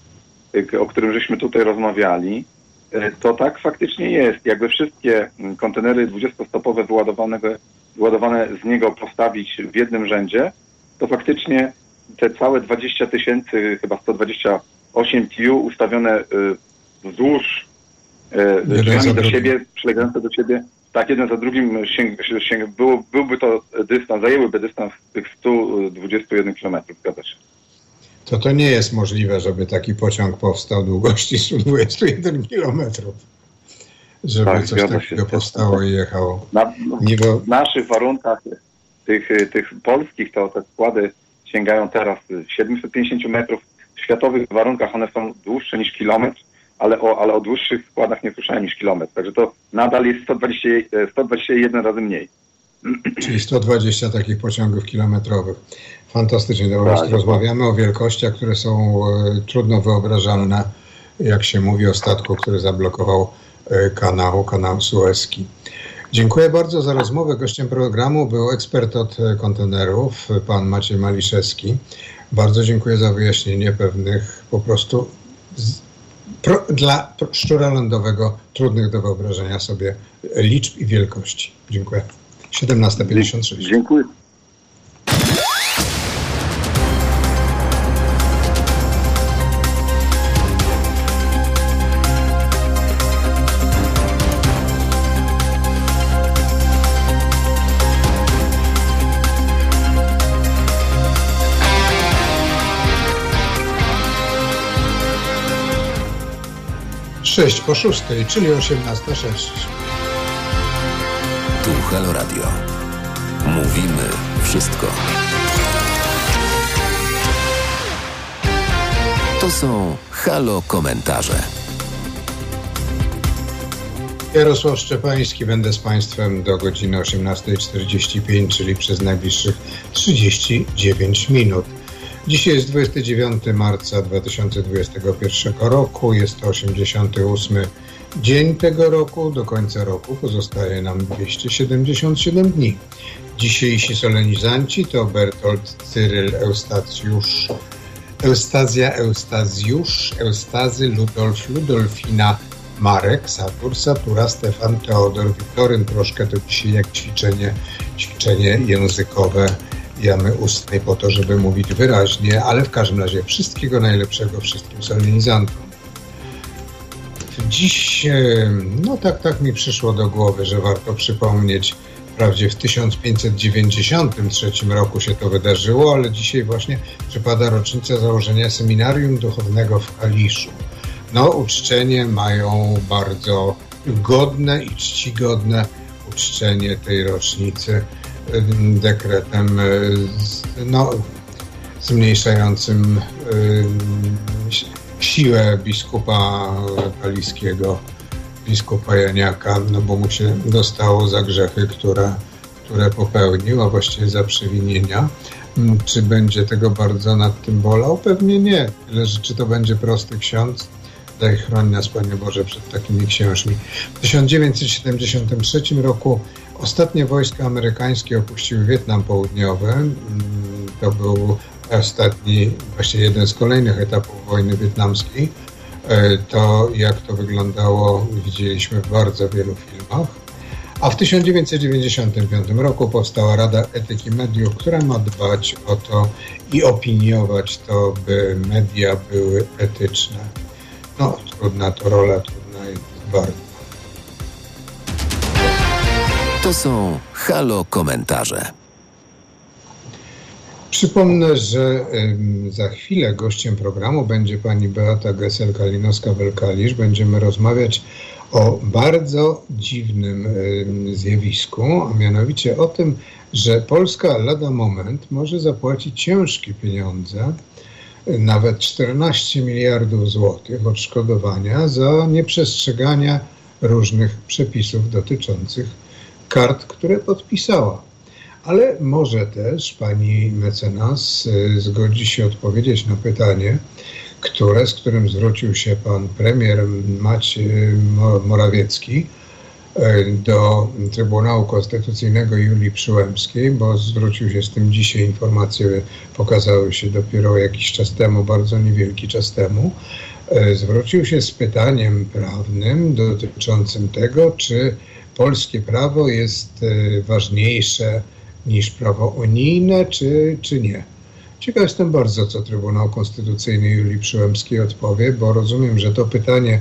o którym żeśmy tutaj rozmawiali, e, to tak faktycznie jest. Jakby wszystkie mm, kontenery 20-stopowe wyładowane z niego postawić w jednym rzędzie, to faktycznie te całe 20 tysięcy, chyba 128 TU ustawione y, wzdłuż drzwiami do siebie, przylegające do siebie, tak, jeden za drugim sięg, sięg, było, byłby to dystans, zajęłyby dystans tych 121 km, zgadza się. To to nie jest możliwe, żeby taki pociąg powstał długości <laughs> 121 km. Żeby tak, coś takiego powstało i jechało. Na, w naszych warunkach, tych, tych polskich, to te składy sięgają teraz 750 metrów. W światowych warunkach one są dłuższe niż kilometr ale o, ale o dłuższych składach nie słyszałem niż kilometr. Także to nadal jest 120, 121 razy mniej. <clears throat> Czyli 120 takich pociągów kilometrowych. Fantastycznie. Po tak, rozmawiamy o wielkościach, które są e, trudno wyobrażalne, jak się mówi o statku, który zablokował e, kanał, kanał Suezki. Dziękuję bardzo za rozmowę. Gościem programu był ekspert od e, kontenerów, pan Maciej Maliszewski. Bardzo dziękuję za wyjaśnienie pewnych po prostu pro, dla szczura lądowego trudnych do wyobrażenia sobie liczb i wielkości. Dziękuję. 17.56. Dziękuję. Sześć po szóstej, czyli 18.06. Tu Halo Radio. Mówimy wszystko. To są Halo komentarze. Jarosław Szczepański, będę z Państwem do godziny 18.45, czyli przez najbliższych 39 minut. Dzisiaj jest 29 marca 2021 roku, jest to 88 dzień tego roku. Do końca roku pozostaje nam 277 dni. Dzisiejsi solenizanci to Bertolt Cyryl Eustacjusz, Eustazja Eustazjusz, Eustazy Ludolf, Ludolfina Marek, Satur, Satura, Stefan, Teodor, Wiktoryn. Troszkę to dzisiaj jak ćwiczenie, ćwiczenie językowe jamy ustnej po to, żeby mówić wyraźnie, ale w każdym razie wszystkiego najlepszego wszystkim solenizantom. Dziś, e, no tak, tak mi przyszło do głowy, że warto przypomnieć, wprawdzie w 1593 roku się to wydarzyło, ale dzisiaj właśnie przypada rocznica założenia seminarium duchownego w Kaliszu. No, uczczenie mają bardzo godne i czcigodne uczczenie tej rocznicy dekretem e, no, zmniejszającym e, siłę biskupa kaliskiego, biskupa Janiaka, no bo mu się dostało za grzechy, które, które popełnił, a właściwie za przewinienia. Mm, czy będzie tego bardzo nad tym bolał? Pewnie nie. Tyle, że czy to będzie prosty ksiądz, Daj chroń nas, Panie Boże, przed takimi księżmi. W 1973 roku ostatnie wojska amerykańskie opuściły Wietnam Południowy. Mm, to był ostatni, właśnie jeden z kolejnych etapów wojny wietnamskiej. E, to, jak to wyglądało, widzieliśmy w bardzo wielu filmach. A w 1995 roku powstała Rada Etyki Mediów, która ma dbać o to i opiniować to, by media były etyczne. No, trudna to rola, trudna jest bardzo. To są halo komentarze. Przypomnę, że za chwilę gościem programu będzie pani Beata Gesel-Kalinowska-Welkalisz. Będziemy rozmawiać o bardzo dziwnym zjawisku, a mianowicie o tym, że Polska lada moment może zapłacić ciężkie pieniądze, nawet 14 miliardów złotych odszkodowania za nieprzestrzeganie różnych przepisów dotyczących kart, które podpisała. Ale może też pani mecenas y, zgodzi się odpowiedzieć na pytanie, które, z którym zwrócił się pan premier Maciej Morawiecki y, do Trybunału Konstytucyjnego Julii Przyłębskiej, bo zwrócił się z tym dzisiaj, informacje pokazały się dopiero jakiś czas temu, bardzo niewielki czas temu. Y, zwrócił się z pytaniem prawnym dotyczącym tego, czy polskie prawo jest ważniejsze niż prawo unijne, czy, czy nie. Ciekaw jestem bardzo, co Trybunał Konstytucyjny Julii Przyłębskiej odpowie, bo rozumiem, że to pytanie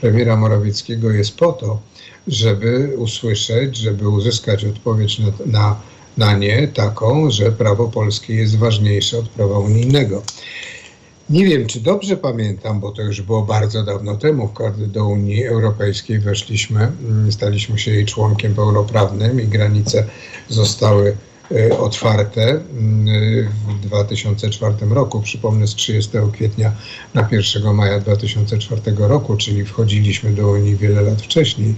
premiera Morawieckiego jest po to, żeby usłyszeć, żeby uzyskać odpowiedź na, na, na nie taką, że prawo polskie jest ważniejsze od prawa unijnego. Nie wiem, czy dobrze pamiętam, bo to już było bardzo dawno temu, do Unii Europejskiej weszliśmy, mm, staliśmy się jej członkiem pełnoprawnym i granice zostały otwarte mm, w 2004 roku. Przypomnę, z 30 kwietnia na 1 maja 2004 roku, czyli wchodziliśmy do Unii wiele lat wcześniej.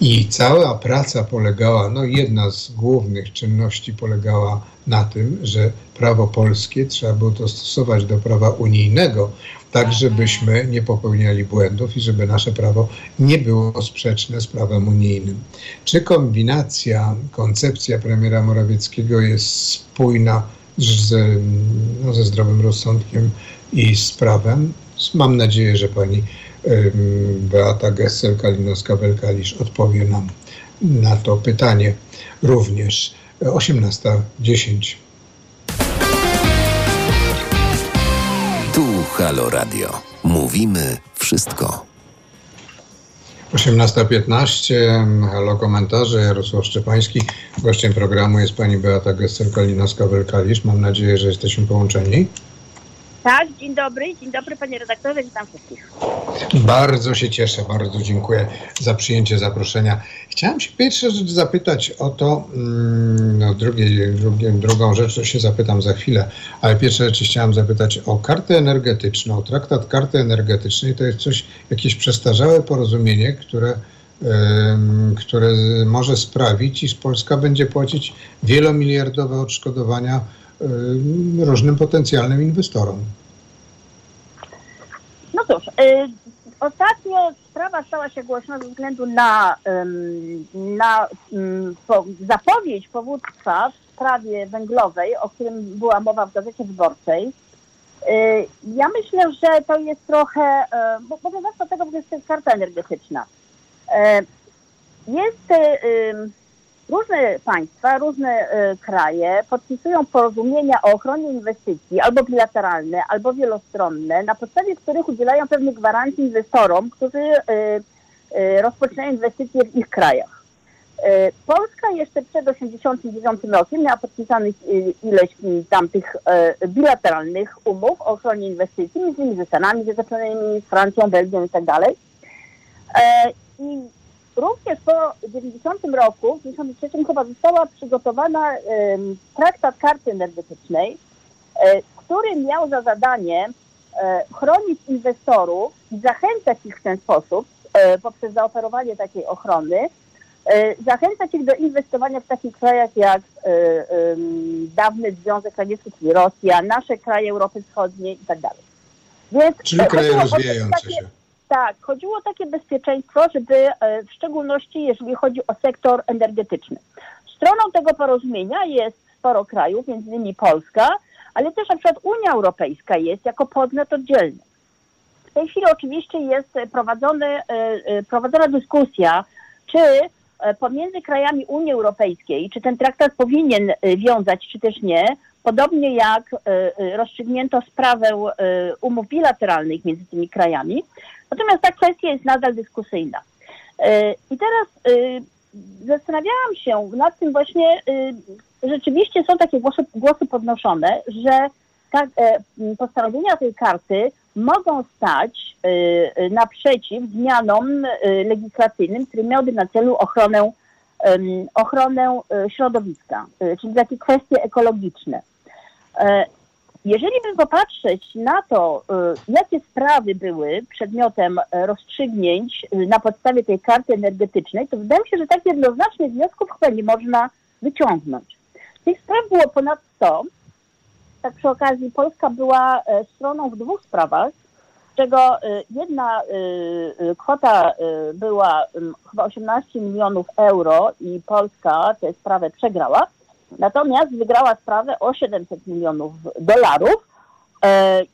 I cała praca polegała, no jedna z głównych czynności polegała na tym, że prawo polskie trzeba było dostosować do prawa unijnego, tak żebyśmy nie popełniali błędów i żeby nasze prawo nie było sprzeczne z prawem unijnym. Czy kombinacja, koncepcja premiera Morawieckiego jest spójna z, no, ze zdrowym rozsądkiem i z prawem? Mam nadzieję, że pani Beata Gessel-Kalinowska-Welkalisz odpowie nam na to pytanie również. 18.10. Halo Radio. Mówimy wszystko. 18.15. Halo komentarze. Jarosław Szczepański. Gościem programu jest pani Beata Gester-Kalinowska-Welkalisz. Mam nadzieję, że jesteśmy połączeni. Tak, dzień dobry, dzień dobry panie redaktorze, witam wszystkich. Bardzo się cieszę, bardzo dziękuję za przyjęcie zaproszenia. Chciałem się pierwsze rzecz zapytać o to, mm, no drugie, drugie, drugą rzecz się zapytam za chwilę, ale pierwsze rzeczy chciałem zapytać o kartę energetyczną. Traktat karty energetycznej to jest coś, jakieś przestarzałe porozumienie, które które może sprawić, iż Polska będzie płacić wielomiliardowe odszkodowania różnym potencjalnym inwestorom. No cóż, y, ostatnio sprawa stała się głośna ze względu na, na zapowiedź powództwa w sprawie węglowej, o którym była mowa w Gazecie Wyborczej. Y, ja myślę, że to jest trochę, bo, bo zacznę tego, że jest karta energetyczna. Jest Różne państwa, różne y, kraje podpisują porozumienia o ochronie inwestycji, albo bilateralne, albo wielostronne, na podstawie których udzielają pewnych gwarancji inwestorom, którzy y, y, rozpoczynają inwestycje w ich krajach. Polska jeszcze przed 1989 rokiem miała podpisanych ileś tam tych bilateralnych umów o ochronie inwestycji, między innymi ze Stanami Zjednoczonymi, z Francją, Belgią i tak Również po 90 roku, w 93 chyba została przygotowana traktat karty energetycznej, e, który miał za zadanie e, chronić inwestorów i zachęcać ich w ten sposób e, poprzez zaoferowanie takiej ochrony, zachęcać ich do inwestowania w takich krajach jak dawny Związek Radziecki, czyli Rosja, nasze kraje Europy Wschodniej i tak dalej. Czyli kraje rozwijające się. Tak, chodziło o takie bezpieczeństwo, żeby e, w szczególności jeżeli chodzi o sektor energetyczny. Stroną tego porozumienia jest sporo krajów, między innymi Polska, ale też na przykład Unia Europejska jest jako podmiot oddzielny. W tej chwili oczywiście jest e, e, prowadzona dyskusja, czy pomiędzy krajami Unii Europejskiej, czy ten traktat powinien wiązać, czy też nie, podobnie jak rozstrzygnięto sprawę umów bilateralnych między tymi krajami. Natomiast ta kwestia jest nadal dyskusyjna. I teraz zastanawiałam się nad tym właśnie, rzeczywiście są takie głosy, głosy podnoszone, że tak, postanowienia tej karty mogą stać y, naprzeciw zmianom y, legislacyjnym, które miałyby na celu ochronę, ochronę środowiska, czyli takie kwestie ekologiczne. Jeżeli by popatrzeć na to, jakie sprawy były przedmiotem rozstrzygnięć na podstawie tej karty energetycznej, to wydaje mi się, że tak jednoznacznie wniosków chyba nie można wyciągnąć. Tych spraw było ponad 100. Tak przy okazji Polska była e, stroną w dwóch sprawach, z czego e, jedna e, kwota była chyba 18 milionów euro i Polska tę sprawę przegrała. Natomiast wygrała sprawę o 700 milionów dolarów.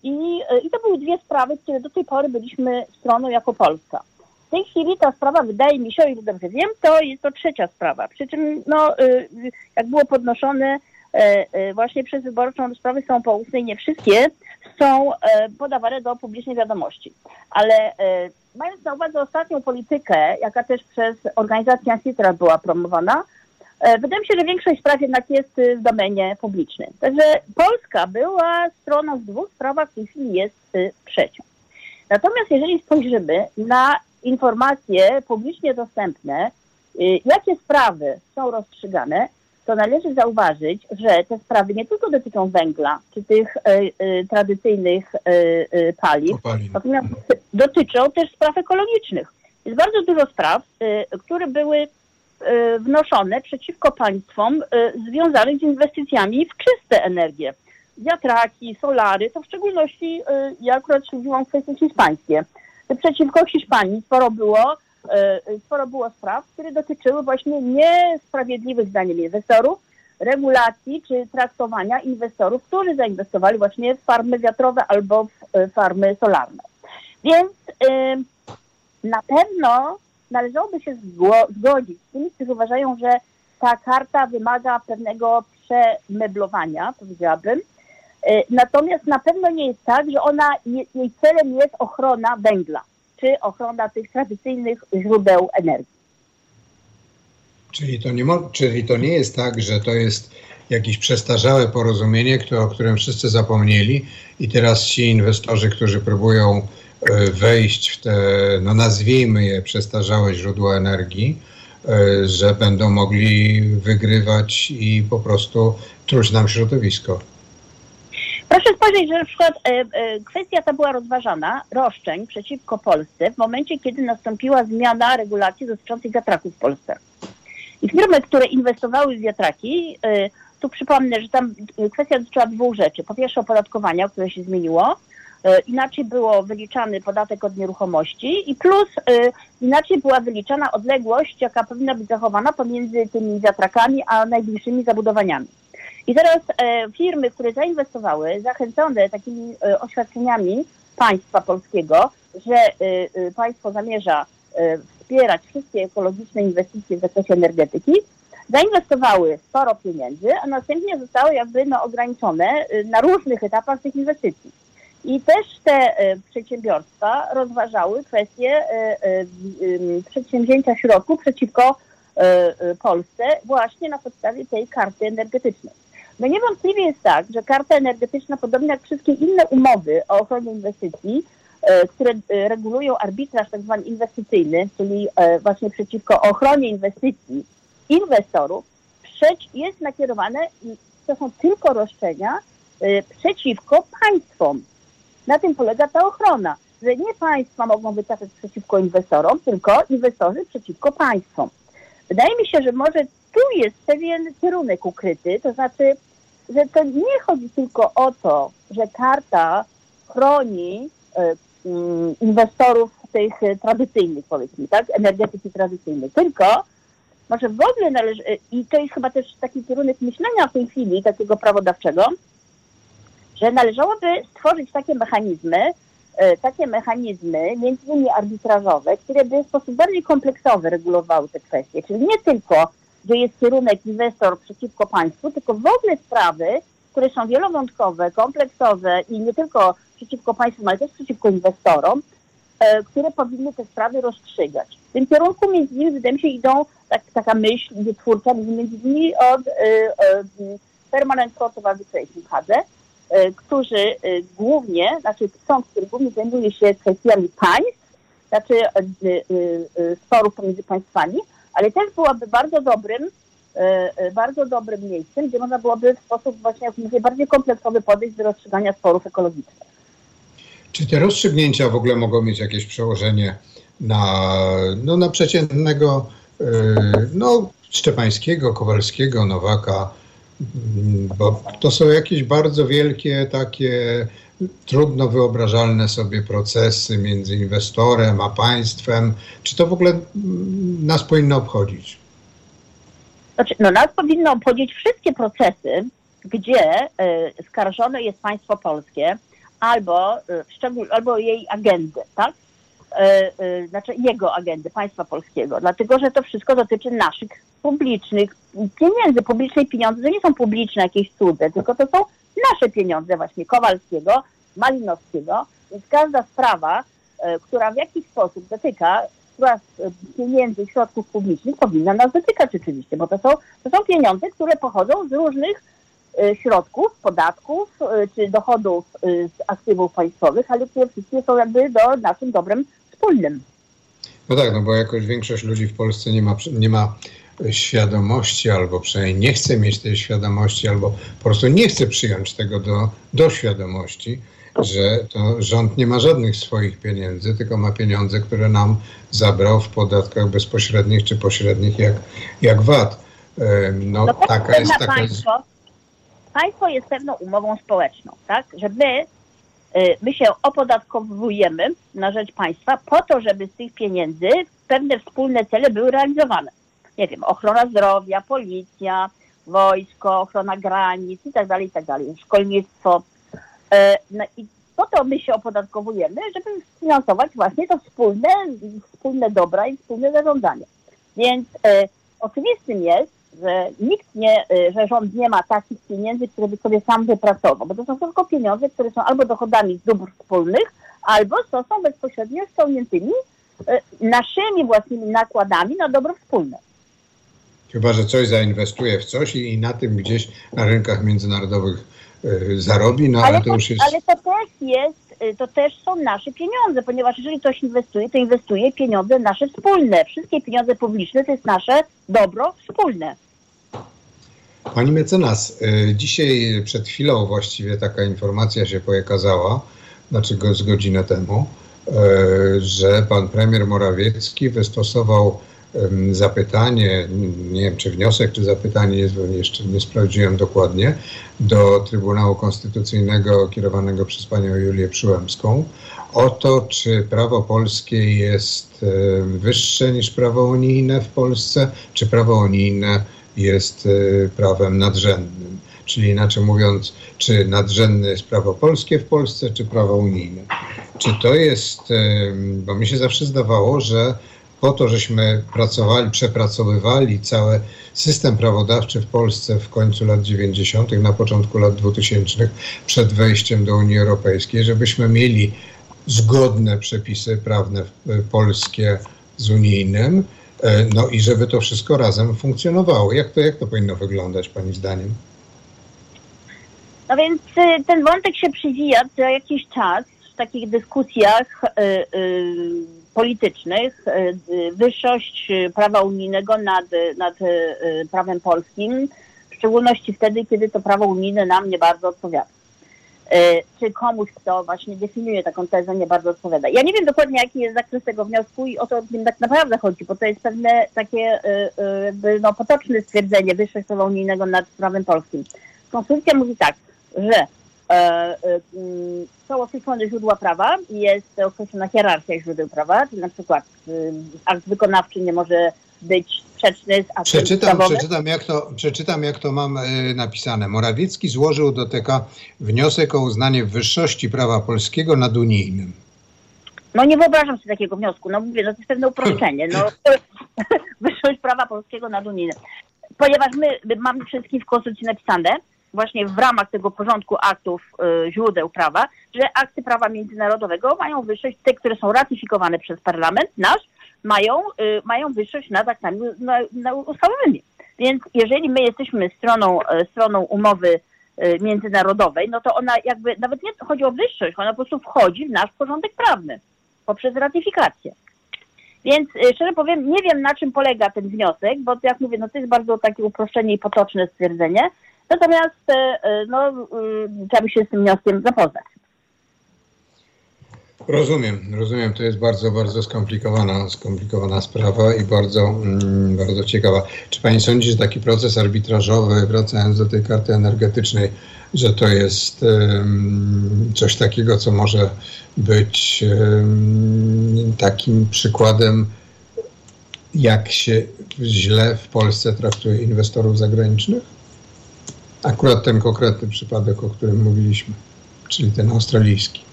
I, I to były dwie sprawy, które do tej pory byliśmy stroną jako Polska. W tej chwili ta sprawa, wydaje mi się, o ile dobrze wiem, to jest to trzecia sprawa. Przy czym, no, y, jak było podnoszone e, e, właśnie przez wyborczą, sprawy są poustne i nie wszystkie są e, podawane do publicznej wiadomości. Ale mając na uwadze ostatnią politykę, jaka też przez organizację Citra była promowana, wydaje mi się, że większość spraw jednak jest w domenie publicznej. Także Polska była stroną w dwóch sprawach, w tej chwili jest trzecią. Natomiast jeżeli spojrzymy na informacje publicznie dostępne, y, jakie sprawy są rozstrzygane, to należy zauważyć, że te sprawy nie tylko dotyczą węgla, czy tych y, y, tradycyjnych y, y paliw, natomiast dotyczą też spraw ekologicznych. Jest bardzo dużo spraw, y, które były wnoszone przeciwko państwom związanych z inwestycjami w czyste energie. Wiatraki, solary, to w szczególności ja akurat śledziłam kwestie hiszpańskie przeciwko Hiszpanii sporo było, sporo było spraw, które dotyczyły właśnie niesprawiedliwych zdaniem inwestorów, regulacji czy traktowania inwestorów, którzy zainwestowali właśnie w farmy wiatrowe albo w farmy solarne. Więc na pewno należałoby się zgodzić z tymi, którzy uważają, że ta karta wymaga pewnego przemeblowania, powiedziałabym, E, natomiast na pewno nie jest tak, że ona, jej celem jest ochrona węgla, czy ochrona tych tradycyjnych źródeł energii. Czyli to nie, czyli to nie jest tak, że to jest jakieś przestarzałe porozumienie, o którym wszyscy zapomnieli i teraz ci inwestorzy, którzy próbują wejść w te, no nazwijmy je, przestarzałe źródła energii, e, że będą mogli wygrywać i po prostu truć nam środowisko. Proszę spojrzeć, że na przykład e, e, kwestia ta była rozważana, roszczeń przeciwko Polsce w momencie, kiedy nastąpiła zmiana regulacji dotyczących wiatraków w Polsce. I firmy, które inwestowały w wiatraki, e, tu przypomnę, że tam kwestia dotyczyła dwóch rzeczy. Po pierwsze opodatkowania, które się zmieniło, e, inaczej było wyliczany podatek od nieruchomości i plus e, inaczej była wyliczana odległość, jaka powinna być zachowana pomiędzy tymi wiatrakami a najbliższymi zabudowaniami. I teraz e, firmy, które zainwestowały, zachęcone takimi e, oświadczeniami państwa polskiego, że e, e państwo zamierza e, wspierać wszystkie ekologiczne inwestycje w zakresie energetyki, zainwestowały sporo pieniędzy, a następnie zostały jakby no, ograniczone e, na różnych etapach tych inwestycji. I też te przedsiębiorstwa rozważały kwestię przedsięwzięcia środków przeciwko Polsce właśnie na podstawie tej karty energetycznej. No niewątpliwie jest tak, że karta energetyczna, podobnie jak wszystkie inne umowy o ochronie inwestycji, e, które e, regulują arbitraż tak zwany inwestycyjny, czyli e, właśnie przeciwko ochronie inwestycji inwestorów, jest nakierowane, to są tylko roszczenia przeciwko państwom. Na tym polega ta ochrona, że nie państwa mogą wycofać przeciwko inwestorom, tylko inwestorzy przeciwko państwom. Wydaje mi się, że może tu jest pewien kierunek ukryty, to znaczy że to nie chodzi tylko o to, że karta chroni e, mm, inwestorów tych tradycyjnych, powiedzmy, tak, energetyki tradycyjnej. Tylko może w ogóle należy, i to jest chyba też taki kierunek myślenia w tej chwili, takiego prawodawczego, że należałoby stworzyć takie mechanizmy, takie mechanizmy, między innymi arbitrażowe, które by w sposób bardziej kompleksowy regulowały te kwestie. Czyli nie tylko, gdzie jest kierunek inwestor przeciwko państwu, tylko w ogóle sprawy, które są wielowątkowe, kompleksowe i nie tylko przeciwko państwu, ale też przeciwko inwestorom, e, które powinny te sprawy rozstrzygać. W tym kierunku między innymi, wydaje mi się, idą tak, taka myśl wytwórcza, między innymi od e, e, Permanent Court of Arbitration Hadze, e, którzy e, głównie, znaczy sąd, który głównie zajmuje się kwestiami państw, znaczy e, e, sporów pomiędzy państwami, ale też byłaby bardzo dobrym E, e, bardzo dobrym miejscem, gdzie można byłoby w sposób właśnie, jak mówię, bardziej kompleksowy podejść do rozstrzygania sporów ekologicznych. Czy te rozstrzygnięcia w ogóle mogą mieć jakieś przełożenie na, no, na przeciętnego e, no, Szczepańskiego, Kowalskiego, Nowaka, bo to są jakieś bardzo wielkie, takie trudno wyobrażalne sobie procesy między inwestorem a państwem. Czy to w ogóle mm, nas powinno obchodzić? Znaczy, no nas powinno obchodzić wszystkie procesy, gdzie y, skarżone jest państwo polskie albo, y, albo jej agendy, tak? Y, y, znaczy jego agendy, państwa polskiego, dlatego że to wszystko dotyczy naszych publicznych pieniędzy, publicznej pieniądze, to nie są publiczne jakieś cudze, tylko to są nasze pieniądze właśnie Kowalskiego, Malinowskiego, więc każda sprawa, która w jakiś sposób dotyka e, pieniędzy, środków publicznych powinna nas dotykać oczywiście, bo to są, to są pieniądze, które pochodzą z różnych e, środków, podatków e, czy dochodów z aktywów państwowych, ale które wszystkie są jakby do naszym dobrem wspólnym. No tak, no bo jakoś większość ludzi w Polsce nie ma, nie ma świadomości, albo przynajmniej nie chce mieć tej świadomości, albo po prostu nie chce przyjąć tego do, do świadomości, że to rząd nie ma żadnych swoich pieniędzy, tylko ma pieniądze, które nam zabrał w podatkach bezpośrednich czy pośrednich, jak, jak VAT. No, no taka jest taka. Państwo, państwo jest pewną umową społeczną, tak? Że my, my się opodatkowujemy na rzecz państwa po to, żeby z tych pieniędzy pewne wspólne cele były realizowane. Nie wiem, ochrona zdrowia, policja, wojsko, ochrona granic i tak dalej, i tak dalej, szkolnictwo, E, no i po to my się opodatkowujemy, żeby finansować właśnie to wspólne, wspólne dobra i wspólne zarządzanie. Więc e, oczywistym jest, że nikt nie, e, że rząd nie ma takich pieniędzy, które by sobie sam wypracował, bo to są tylko pieniądze, które są albo dochodami z dóbr wspólnych, albo to są bezpośrednio spełniętymi e, naszymi własnymi nakładami na dobro wspólne. Chyba, że coś zainwestuje w coś i, i na tym gdzieś na rynkach międzynarodowych E, zarobi, no ale, ale to już jest... Ale to też jest, y, to też są nasze pieniądze, ponieważ jeżeli ktoś inwestuje, to inwestuje pieniądze nasze wspólne. Wszystkie pieniądze publiczne to jest nasze dobro wspólne. Pani mecenas, e, dzisiaj przed chwilą właściwie taka informacja się pokazała, znaczy z godzinę temu, e, że pan premier Morawiecki wystosował zapytanie, nie wiem czy wniosek, czy zapytanie jest, jeszcze nie sprawdziłem dokładnie, do Trybunału Konstytucyjnego kierowanego przez panią Julię Przyłębską o to, czy prawo polskie jest wyższe niż prawo unijne w Polsce, czy prawo unijne jest e, prawem nadrzędnym. Czyli inaczej mówiąc, czy nadrzędne jest prawo polskie w Polsce, czy prawo unijne. Czy to jest, bo mi się zawsze zdawało, że po to, żeśmy pracowali, przepracowywali cały system prawodawczy w Polsce w końcu lat 90., na początku lat 2000, przed wejściem do Unii Europejskiej, żebyśmy mieli zgodne przepisy prawne polskie z unijnym, e, no i żeby to wszystko razem funkcjonowało. Jak to, jak to powinno wyglądać Pani zdaniem? No więc y, ten wątek się przywija co jakiś czas w takich dyskusjach y, y, politycznych, e, wyższość prawa unijnego nad, nad e, prawem polskim, w szczególności wtedy, kiedy to prawo unijne nam nie bardzo odpowiada. E, czy komuś, kto właśnie definiuje taką tezę, nie bardzo odpowiada. Ja nie wiem dokładnie, jaki jest zakres tego wniosku i o to tym tak naprawdę chodzi, bo to jest pewne takie jakby no, potoczne stwierdzenie wyższość prawa unijnego nad prawem polskim. Konstytucja mówi tak, że są określone źródła prawa i jest określona hierarchia źródeł prawa, czyli na przykład akt wykonawczy nie może być sprzeczny z aktem przeczytam, przeczytam, jak to, przeczytam, jak to mam y, napisane. Morawiecki złożył do TK wniosek o uznanie wyższości prawa polskiego nad unijnym. No nie wyobrażam sobie takiego wniosku. No mówię, no to jest pewne uproszczenie. No, <laughs> <laughs> wyższość prawa polskiego nad unijnym. Ponieważ my, my mamy wszystkim w Konstytucji napisane, właśnie w ramach tego porządku aktów y, źródeł prawa, że akty prawa międzynarodowego mają wyższość, te, które są ratyfikowane przez parlament nasz, mają, y, mają wyższość nad aktami na, na ustawowymi. Więc jeżeli my jesteśmy stroną, y, stroną umowy y, międzynarodowej, no to ona jakby, nawet nie chodzi o wyższość, ona po prostu wchodzi w nasz porządek prawny poprzez ratyfikację. Więc y, szczerze powiem, nie wiem na czym polega ten wniosek, bo jak mówię, no to jest bardzo takie uproszczenie i potoczne stwierdzenie. Natomiast y, y, no, trzeba by się z tym wnioskiem zapoznać. Rozumiem, rozumiem. To jest bardzo, bardzo skomplikowana, skomplikowana sprawa i bardzo, mm, bardzo ciekawa. Czy pani sądzi, że taki proces arbitrażowy, wracając do tej karty energetycznej, że to jest coś takiego, co może być takim przykładem, jak się źle w Polsce traktuje inwestorów zagranicznych? Akurat ten konkretny przypadek, o którym mówiliśmy, czyli ten australijski.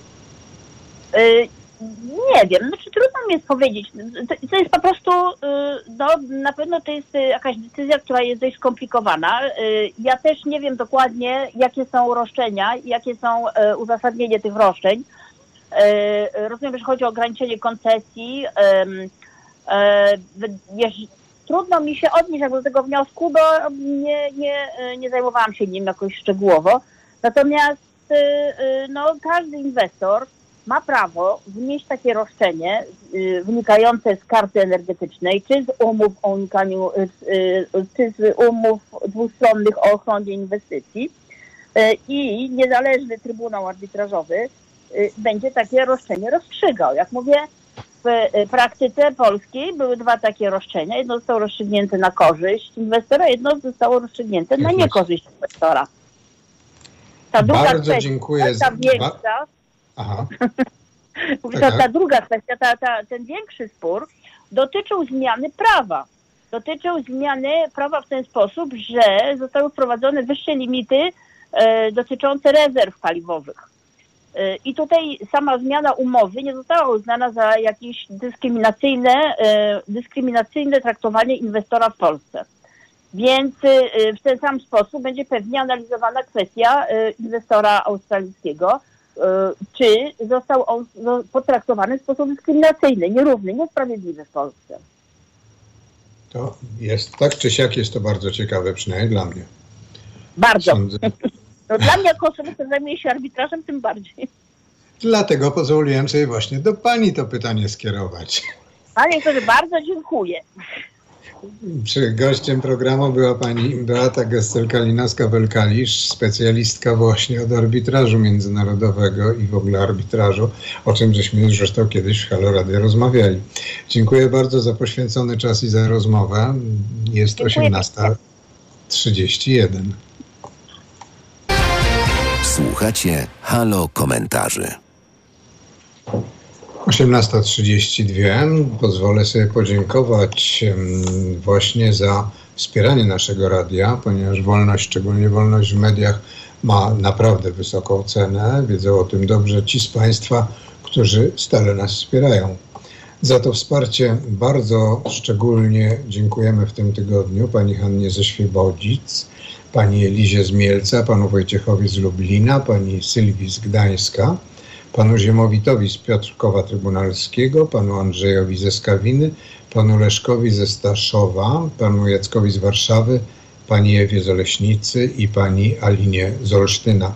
Y, nie wiem, znaczy trudno mi jest powiedzieć. To, to, jest po prostu, y, no na pewno to jest jakaś decyzja, która jest dość skomplikowana. Ja też nie wiem dokładnie, jakie są roszczenia, jakie są uzasadnienie tych roszczeń. Rozumiem, że chodzi o ograniczenie koncesji. Trudno mi się odnieść do tego wniosku, bo nie, nie, nie zajmowałam się nim jakoś szczegółowo. Natomiast no, każdy inwestor ma prawo wnieść takie roszczenie wynikające z karty energetycznej, czy z umów o unikaniu, czy z umów dwustronnych o ochronie inwestycji i niezależny Trybunał Arbitrażowy będzie takie roszczenie rozstrzygał. Jak mówię, w praktyce polskiej były dwa takie roszczenia. Jedno zostało rozstrzygnięte na korzyść inwestora, jedno zostało rozstrzygnięte na niekorzyść inwestora. Ta druga Bardzo kwestia, dziękuję. Ta większa, Aha. <laughs> Ta, ta druga kwestia, ta, ta, ten większy spór dotyczył zmiany prawa. Dotyczył zmiany prawa w ten sposób, że zostały wprowadzone wyższe limity e, dotyczące rezerw paliwowych. I tutaj sama zmiana umowy nie została uznana za jakieś dyskryminacyjne, e, dyskryminacyjne traktowanie inwestora w Polsce. Więc e, w ten sam sposób będzie pewnie analizowana kwestia e, inwestora australijskiego, czy został on potraktowany w sposób dyskryminacyjny, nierówny, niesprawiedliwy w Polsce. To jest tak czy siak, jest to bardzo ciekawe, przynajmniej dla mnie. Bardzo. Sądzę. <laughs> No, dla mnie jako osoby, która zajmuje się arbitrażem, tym bardziej. Dlatego pozwoliłem sobie właśnie do pani to pytanie skierować. Panie który bardzo dziękuję. Przy gościem programu była pani Beata Gestel-Kalinowska-Welkalisz, specjalistka właśnie od arbitrażu międzynarodowego i w ogóle arbitrażu, o czym żeśmy zresztą kiedyś w Halo Radio rozmawiali. Dziękuję bardzo za poświęcony czas i za rozmowę. Jest 18.31. Słuchacie Halo Komentarzy. 18.32. Pozwolę sobie podziękować właśnie za wspieranie naszego radia, ponieważ wolność, szczególnie wolność w mediach, ma naprawdę wysoką cenę. Wiedzą o tym dobrze ci z Państwa, którzy stale nas wspierają. Za to wsparcie bardzo szczególnie dziękujemy w tym tygodniu pani Hannie ze Świebodzic, pani Elizie z Mielca, panu Wojciechowi z Lublina, pani Sylwii z Gdańska panu Ziemowitowi z Piotrkowa Trybunalskiego, panu Andrzejowi ze Skawiny, panu Leszkowi ze Staszowa, panu Jackowi z Warszawy, pani Ewie z Oleśnicy i pani Alinie z Olsztyna.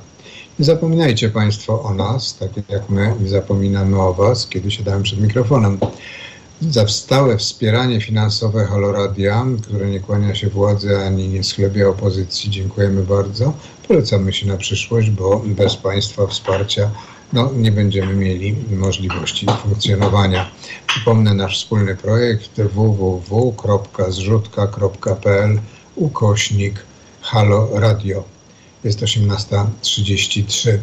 Nie zapominajcie Państwo o nas, tak jak my nie zapominamy o Was, kiedy siadałem przed mikrofonem. Za stałe wspieranie finansowe Haloradia, które nie kłania się władzy ani nie schlebia opozycji, dziękujemy bardzo. Polecamy się na przyszłość, bo bez Państwa wsparcia no, nie będziemy mieli możliwości funkcjonowania. Przypomnę nasz wspólny projekt www.zrzutka.pl ukośnik Halo Radio. Jest 18.33.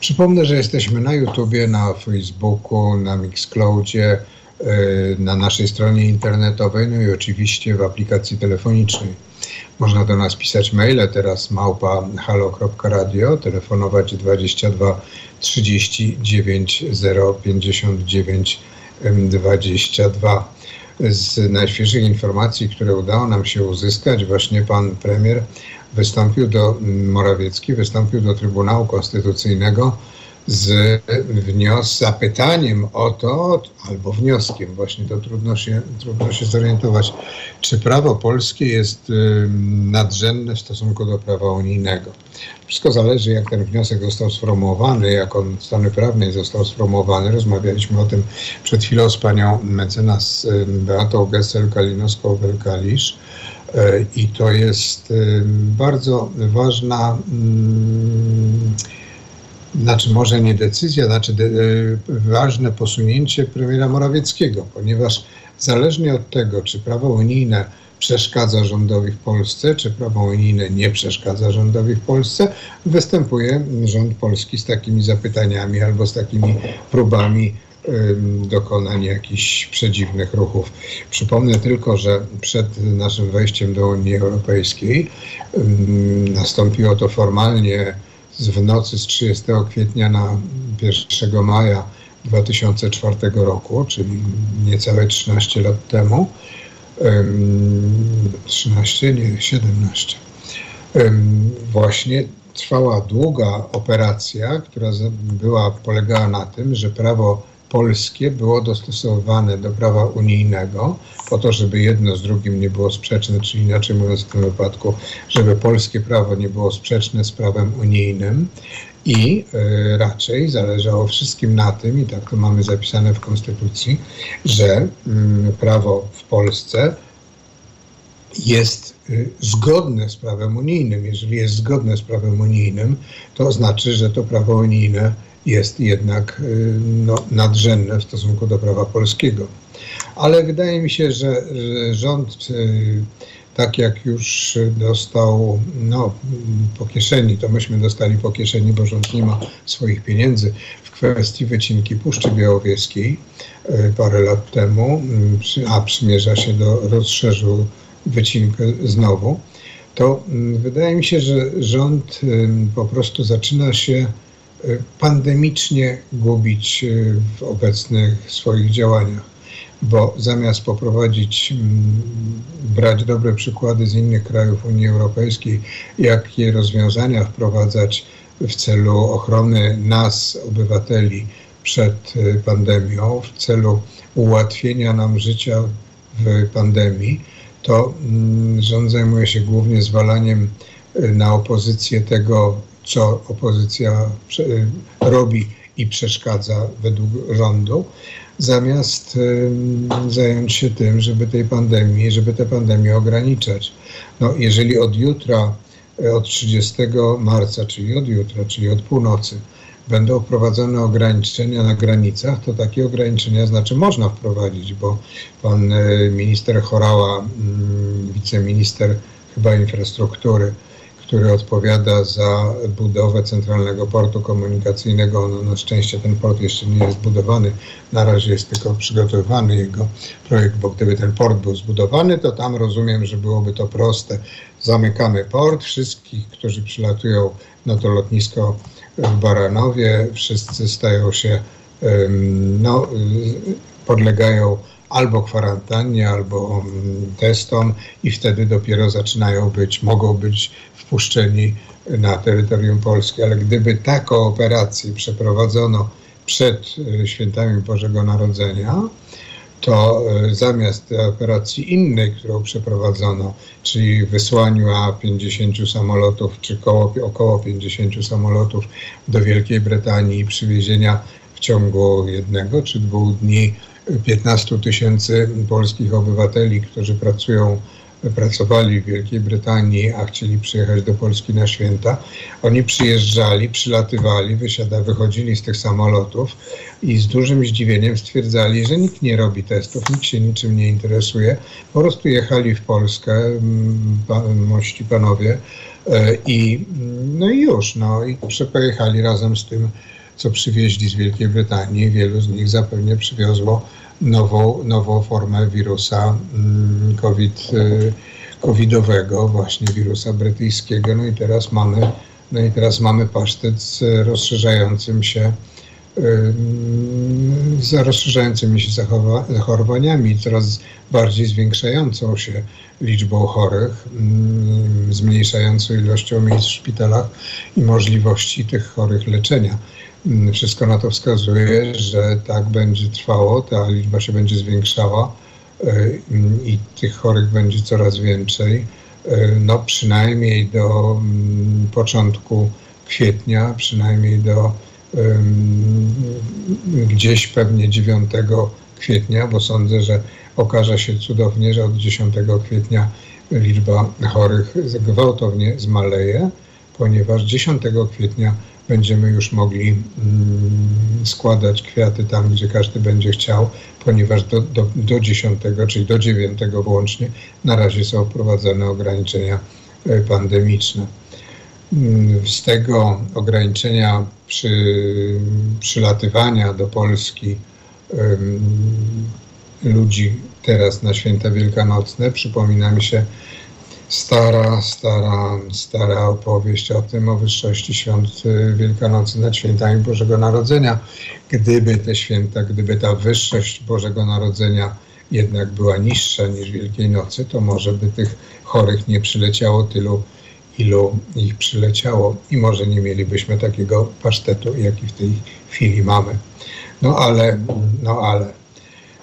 Przypomnę, że jesteśmy na YouTubie, na Facebooku, na Mixcloudzie, na naszej stronie internetowej, no i oczywiście w aplikacji telefonicznej. Można do nas pisać maile teraz małpa halo.radio, telefonować 22 39 059 22. Z najświeższych informacji, które udało nam się uzyskać, właśnie pan premier wystąpił do Morawiecki, wystąpił do Trybunału Konstytucyjnego z wnios, zapytaniem o to, albo wnioskiem, właśnie to trudno się, trudno się zorientować, czy prawo polskie jest y, nadrzędne w stosunku do prawa unijnego. Wszystko zależy, jak ten wniosek został sformułowany, jak on w strony prawnej został sformułowany. Rozmawialiśmy o tym przed chwilą z panią mecenas Beatą Gessel-Kalinowską-Welkalisz. Y, I to jest bardzo ważna znaczy może nie decyzja, znaczy de, ważne posunięcie premiera Morawieckiego, ponieważ zależnie od tego, czy prawo unijne przeszkadza rządowi w Polsce, czy prawo unijne nie przeszkadza rządowi w Polsce, występuje rząd polski z takimi zapytaniami albo z takimi próbami dokonania jakichś przedziwnych ruchów. Przypomnę tylko, że przed naszym wejściem do Unii Europejskiej nastąpiło to formalnie w nocy z 30 kwietnia na 1 maja 2004 roku, czyli niecałe 13 lat temu. 13, nie, 17. Właśnie trwała długa operacja, która była, polegała na tym, że prawo polskie było dostosowane do prawa unijnego, po to, żeby jedno z drugim nie było sprzeczne, czyli inaczej mówiąc w tym wypadku, żeby polskie prawo nie było sprzeczne z prawem unijnym. I y, raczej zależało wszystkim na tym, i tak to mamy zapisane w Konstytucji, że y, prawo w Polsce jest y, zgodne z prawem unijnym. Jeżeli jest zgodne z prawem unijnym, to znaczy, że to prawo unijne jest jednak y, no, nadrzędne w stosunku do prawa polskiego. Ale wydaje mi się, że, że rząd, y, tak jak już dostał no, po kieszeni, to myśmy dostali po kieszeni, bo rząd nie ma swoich pieniędzy w kwestii wycinki Puszczy Białowieskiej y, parę lat temu, a przymierza się do rozszerzu wycinkę znowu, to wydaje mi się, że rząd po prostu zaczyna się pandemicznie gubić e, w obecnych swoich działaniach, bo zamiast poprowadzić, brać dobre przykłady z innych krajów Unii Europejskiej, jakie rozwiązania wprowadzać w celu ochrony nas, obywateli, przed e, pandemią, w celu ułatwienia nam życia w pandemii, to rząd zajmuje się głównie zwalaniem e, na opozycję tego, co opozycja robi i przeszkadza według rządu, zamiast zająć się tym, żeby tej pandemii, żeby tę pandemię ograniczać. No, jeżeli od jutra, e, od 30 marca, czyli od jutra, czyli od północy, będą wprowadzone ograniczenia na granicach, to takie ograniczenia znaczy można wprowadzić, bo pan e, minister Chorała, mm, wiceminister chyba infrastruktury, który odpowiada za budowę centralnego portu komunikacyjnego. No, na szczęście ten port jeszcze nie jest zbudowany, na razie jest tylko przygotowywany jego projekt, bo gdyby ten port był zbudowany, to tam rozumiem, że byłoby to proste. Zamykamy port, wszystkich, którzy przylatują na to lotnisko w Baranowie, wszyscy stają się, no, podlegają albo kwarantannie, albo testom i wtedy dopiero zaczynają być, mogą być wpuszczeni na terytorium Polski. Ale gdyby taką operację przeprowadzono przed e, świętami Bożego Narodzenia, to e, zamiast operacji innej, którą przeprowadzono, czyli wysłaniu A50 samolotów, czy koło, około 50 samolotów do Wielkiej Brytanii i przywiezienia w ciągu jednego czy dwóch dni 15 tysięcy polskich obywateli, którzy pracują pracowali w Wielkiej Brytanii, a chcieli przyjechać do Polski na święta. Oni przyjeżdżali, przylatywali, wysiada, wychodzili z tych samolotów i z dużym zdziwieniem stwierdzali, że nikt nie robi testów, nikt się niczym nie interesuje. Po prostu jechali w Polskę, mości panowie, I, no i już, no i przepojechali razem z tym, co przywieźli z Wielkiej Brytanii. Wielu z nich zapewne przywiozło nową, nową formę wirusa mm, COVID, covidowego, właśnie wirusa brytyjskiego. No i teraz mamy, no i teraz mamy pasztet z rozszerzającym się z rozszerzającymi się zachorowaniami, coraz bardziej zwiększającą się liczbą chorych, zmniejszającą ilością miejsc w szpitalach i możliwości tych chorych leczenia. Wszystko na to wskazuje, że tak będzie trwało, ta liczba się będzie zwiększała i tych chorych będzie coraz więcej. No przynajmniej do początku kwietnia, przynajmniej do gdzieś pewnie 9 kwietnia, bo sądzę, że okaże się cudownie, że od 10 kwietnia liczba chorych gwałtownie zmaleje, ponieważ 10 kwietnia będziemy już mogli mm, składać kwiaty tam, gdzie każdy będzie chciał, ponieważ do, do, do 10, czyli do 9 włącznie na razie są wprowadzone ograniczenia e, pandemiczne. Mm, z tego ograniczenia przy, przylatywania do Polski ludzi teraz na święta wielkanocne przypomina mi się stara, stara, stara opowieść o tym, o wyższości świąt y, Wielkanocy nad świętami Bożego Narodzenia. Gdyby te święta, gdyby ta wyższość Bożego Narodzenia jednak była niższa niż Wielkiej Nocy, to może by tych chorych nie przyleciało tylu ilu ich przyleciało i może nie mielibyśmy takiego pasztetu, jaki w tej chwili mamy. No ale, no ale.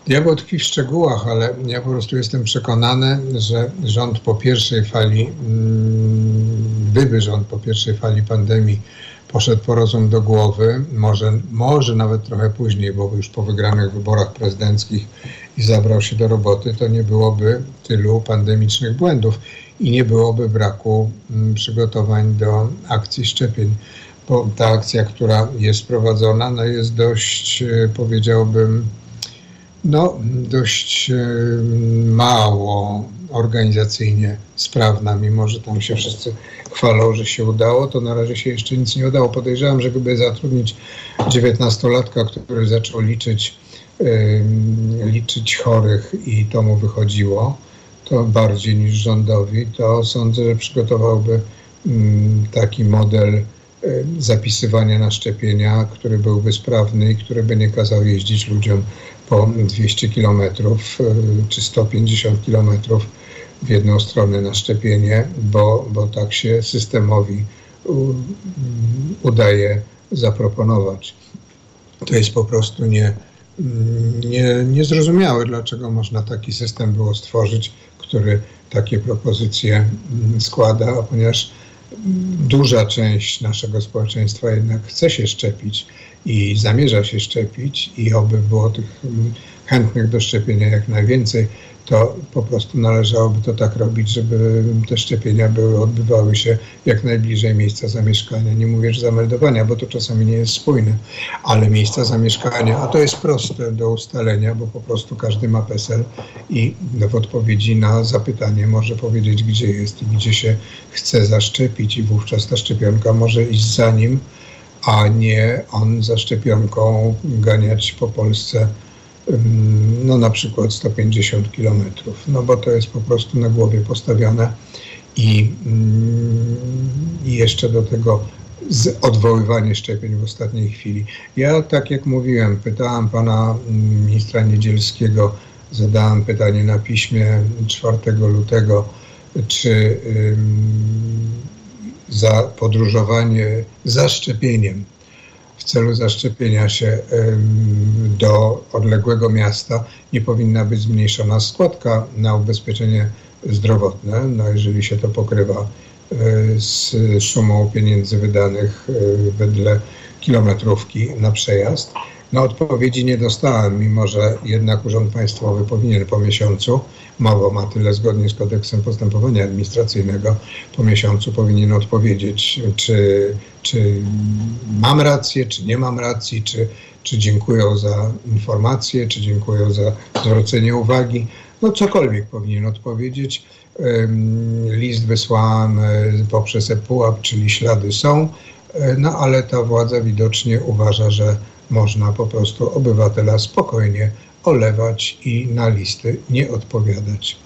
Diabeł tkwi w szczegółach, ale ja po prostu jestem przekonany, że rząd po pierwszej fali, mm, gdyby rząd po pierwszej fali pandemii poszedł po rozum do głowy, może, może nawet trochę później, bo już po wygranych wyborach prezydenckich i zabrał się do roboty, to nie byłoby tylu pandemicznych błędów i nie byłoby braku mm, przygotowań do akcji szczepień. Bo ta akcja, która jest prowadzona, no jest dość, e, powiedziałbym, no, dość e, mało organizacyjnie sprawna, mimo że tam się wszyscy chwalą, że się udało, to na razie się jeszcze nic nie udało. Podejrzewam, że gdyby zatrudnić 19-latka, który zaczął liczyć, liczyć chorych i to mu wychodziło, to bardziej niż rządowi, to sądzę, że przygotowałby mm, taki model zapisywania na szczepienia, który byłby sprawny i który by nie kazał jeździć ludziom po 200 km czy 150 km w jedną stronę na szczepienie, bo, bo tak się systemowi udaje zaproponować. To jest po prostu nie, nie, niezrozumiałe, dlaczego można taki system było stworzyć, który takie propozycje mm, składa, ponieważ duża część naszego społeczeństwa jednak chce się szczepić i zamierza się szczepić i oby było tych chętnych do szczepienia jak najwięcej, to po prostu należałoby to tak robić, żeby te szczepienia były, odbywały się jak najbliżej miejsca zamieszkania. Nie mówię, że zameldowania, bo to czasami nie jest spójne, ale miejsca zamieszkania, a to jest proste do ustalenia, bo po prostu każdy ma PESEL i w odpowiedzi na zapytanie może powiedzieć, gdzie jest i gdzie się chce zaszczepić i wówczas ta szczepionka może iść za nim, a nie on za szczepionką ganiać po Polsce no na przykład 150 kilometrów, no bo to jest po prostu na głowie postawione i, i jeszcze do tego odwoływanie szczepień w ostatniej chwili. Ja, tak jak mówiłem, pytałem pana ministra Niedzielskiego, zadałem pytanie na piśmie 4 lutego, czy za podróżowanie za szczepieniem w celu zaszczepienia się do odległego miasta nie powinna być zmniejszona składka na ubezpieczenie zdrowotne, no jeżeli się to pokrywa e, z sumą pieniędzy wydanych e, wedle kilometrówki na przejazd. No odpowiedzi nie dostałem, mimo że jednak Urząd Państwowy powinien po miesiącu, mało ma tyle zgodnie z kodeksem postępowania administracyjnego, po miesiącu powinien odpowiedzieć, czy, czy mam rację, czy nie mam racji, czy, czy dziękują za informacje, czy dziękują za zwrócenie uwagi. No cokolwiek powinien odpowiedzieć. List wysłany poprzez ePUAP, czyli ślady są, e, no ale ta władza widocznie uważa, że można po prostu obywatela spokojnie olewać i na listy nie odpowiadać.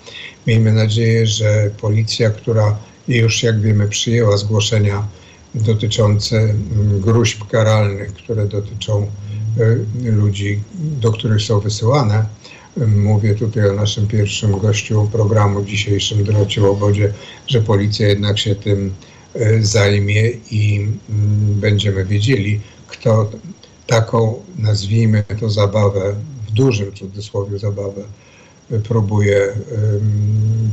Miejmy nadzieję, że policja, która już jak wiemy przyjęła zgłoszenia dotyczące mm, gruźb karalnych, które dotyczą e, ludzi, do których są wysyłane. Mówię tutaj o naszym pierwszym gościu programu dzisiejszym, Drocie Łobodzie, że policja jednak się tym e, zajmie i mm, będziemy wiedzieli, kto taką, nazwijmy to zabawę, dużym cudzysłowie zabawę, próbuje,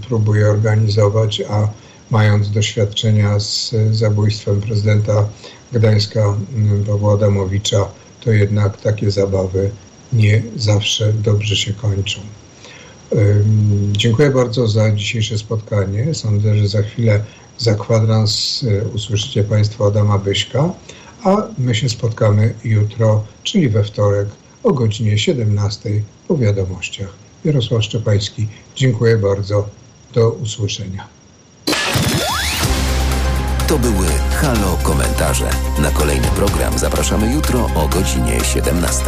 próbuje organizować, a mając doświadczenia z zabójstwem prezydenta Gdańska Pawła Adamowicza, to jednak takie zabawy nie zawsze dobrze się kończą. Dziękuję bardzo za dzisiejsze spotkanie. Sądzę, że za chwilę za kwadrans e, usłyszycie Państwo Adama Byśka, a my się spotkamy jutro, czyli we wtorek o godzinie 17 po wiadomościach. Jarosław Szczepański, dziękuję bardzo. Do usłyszenia. To były Halo Komentarze. Na kolejny program zapraszamy jutro o godzinie 17.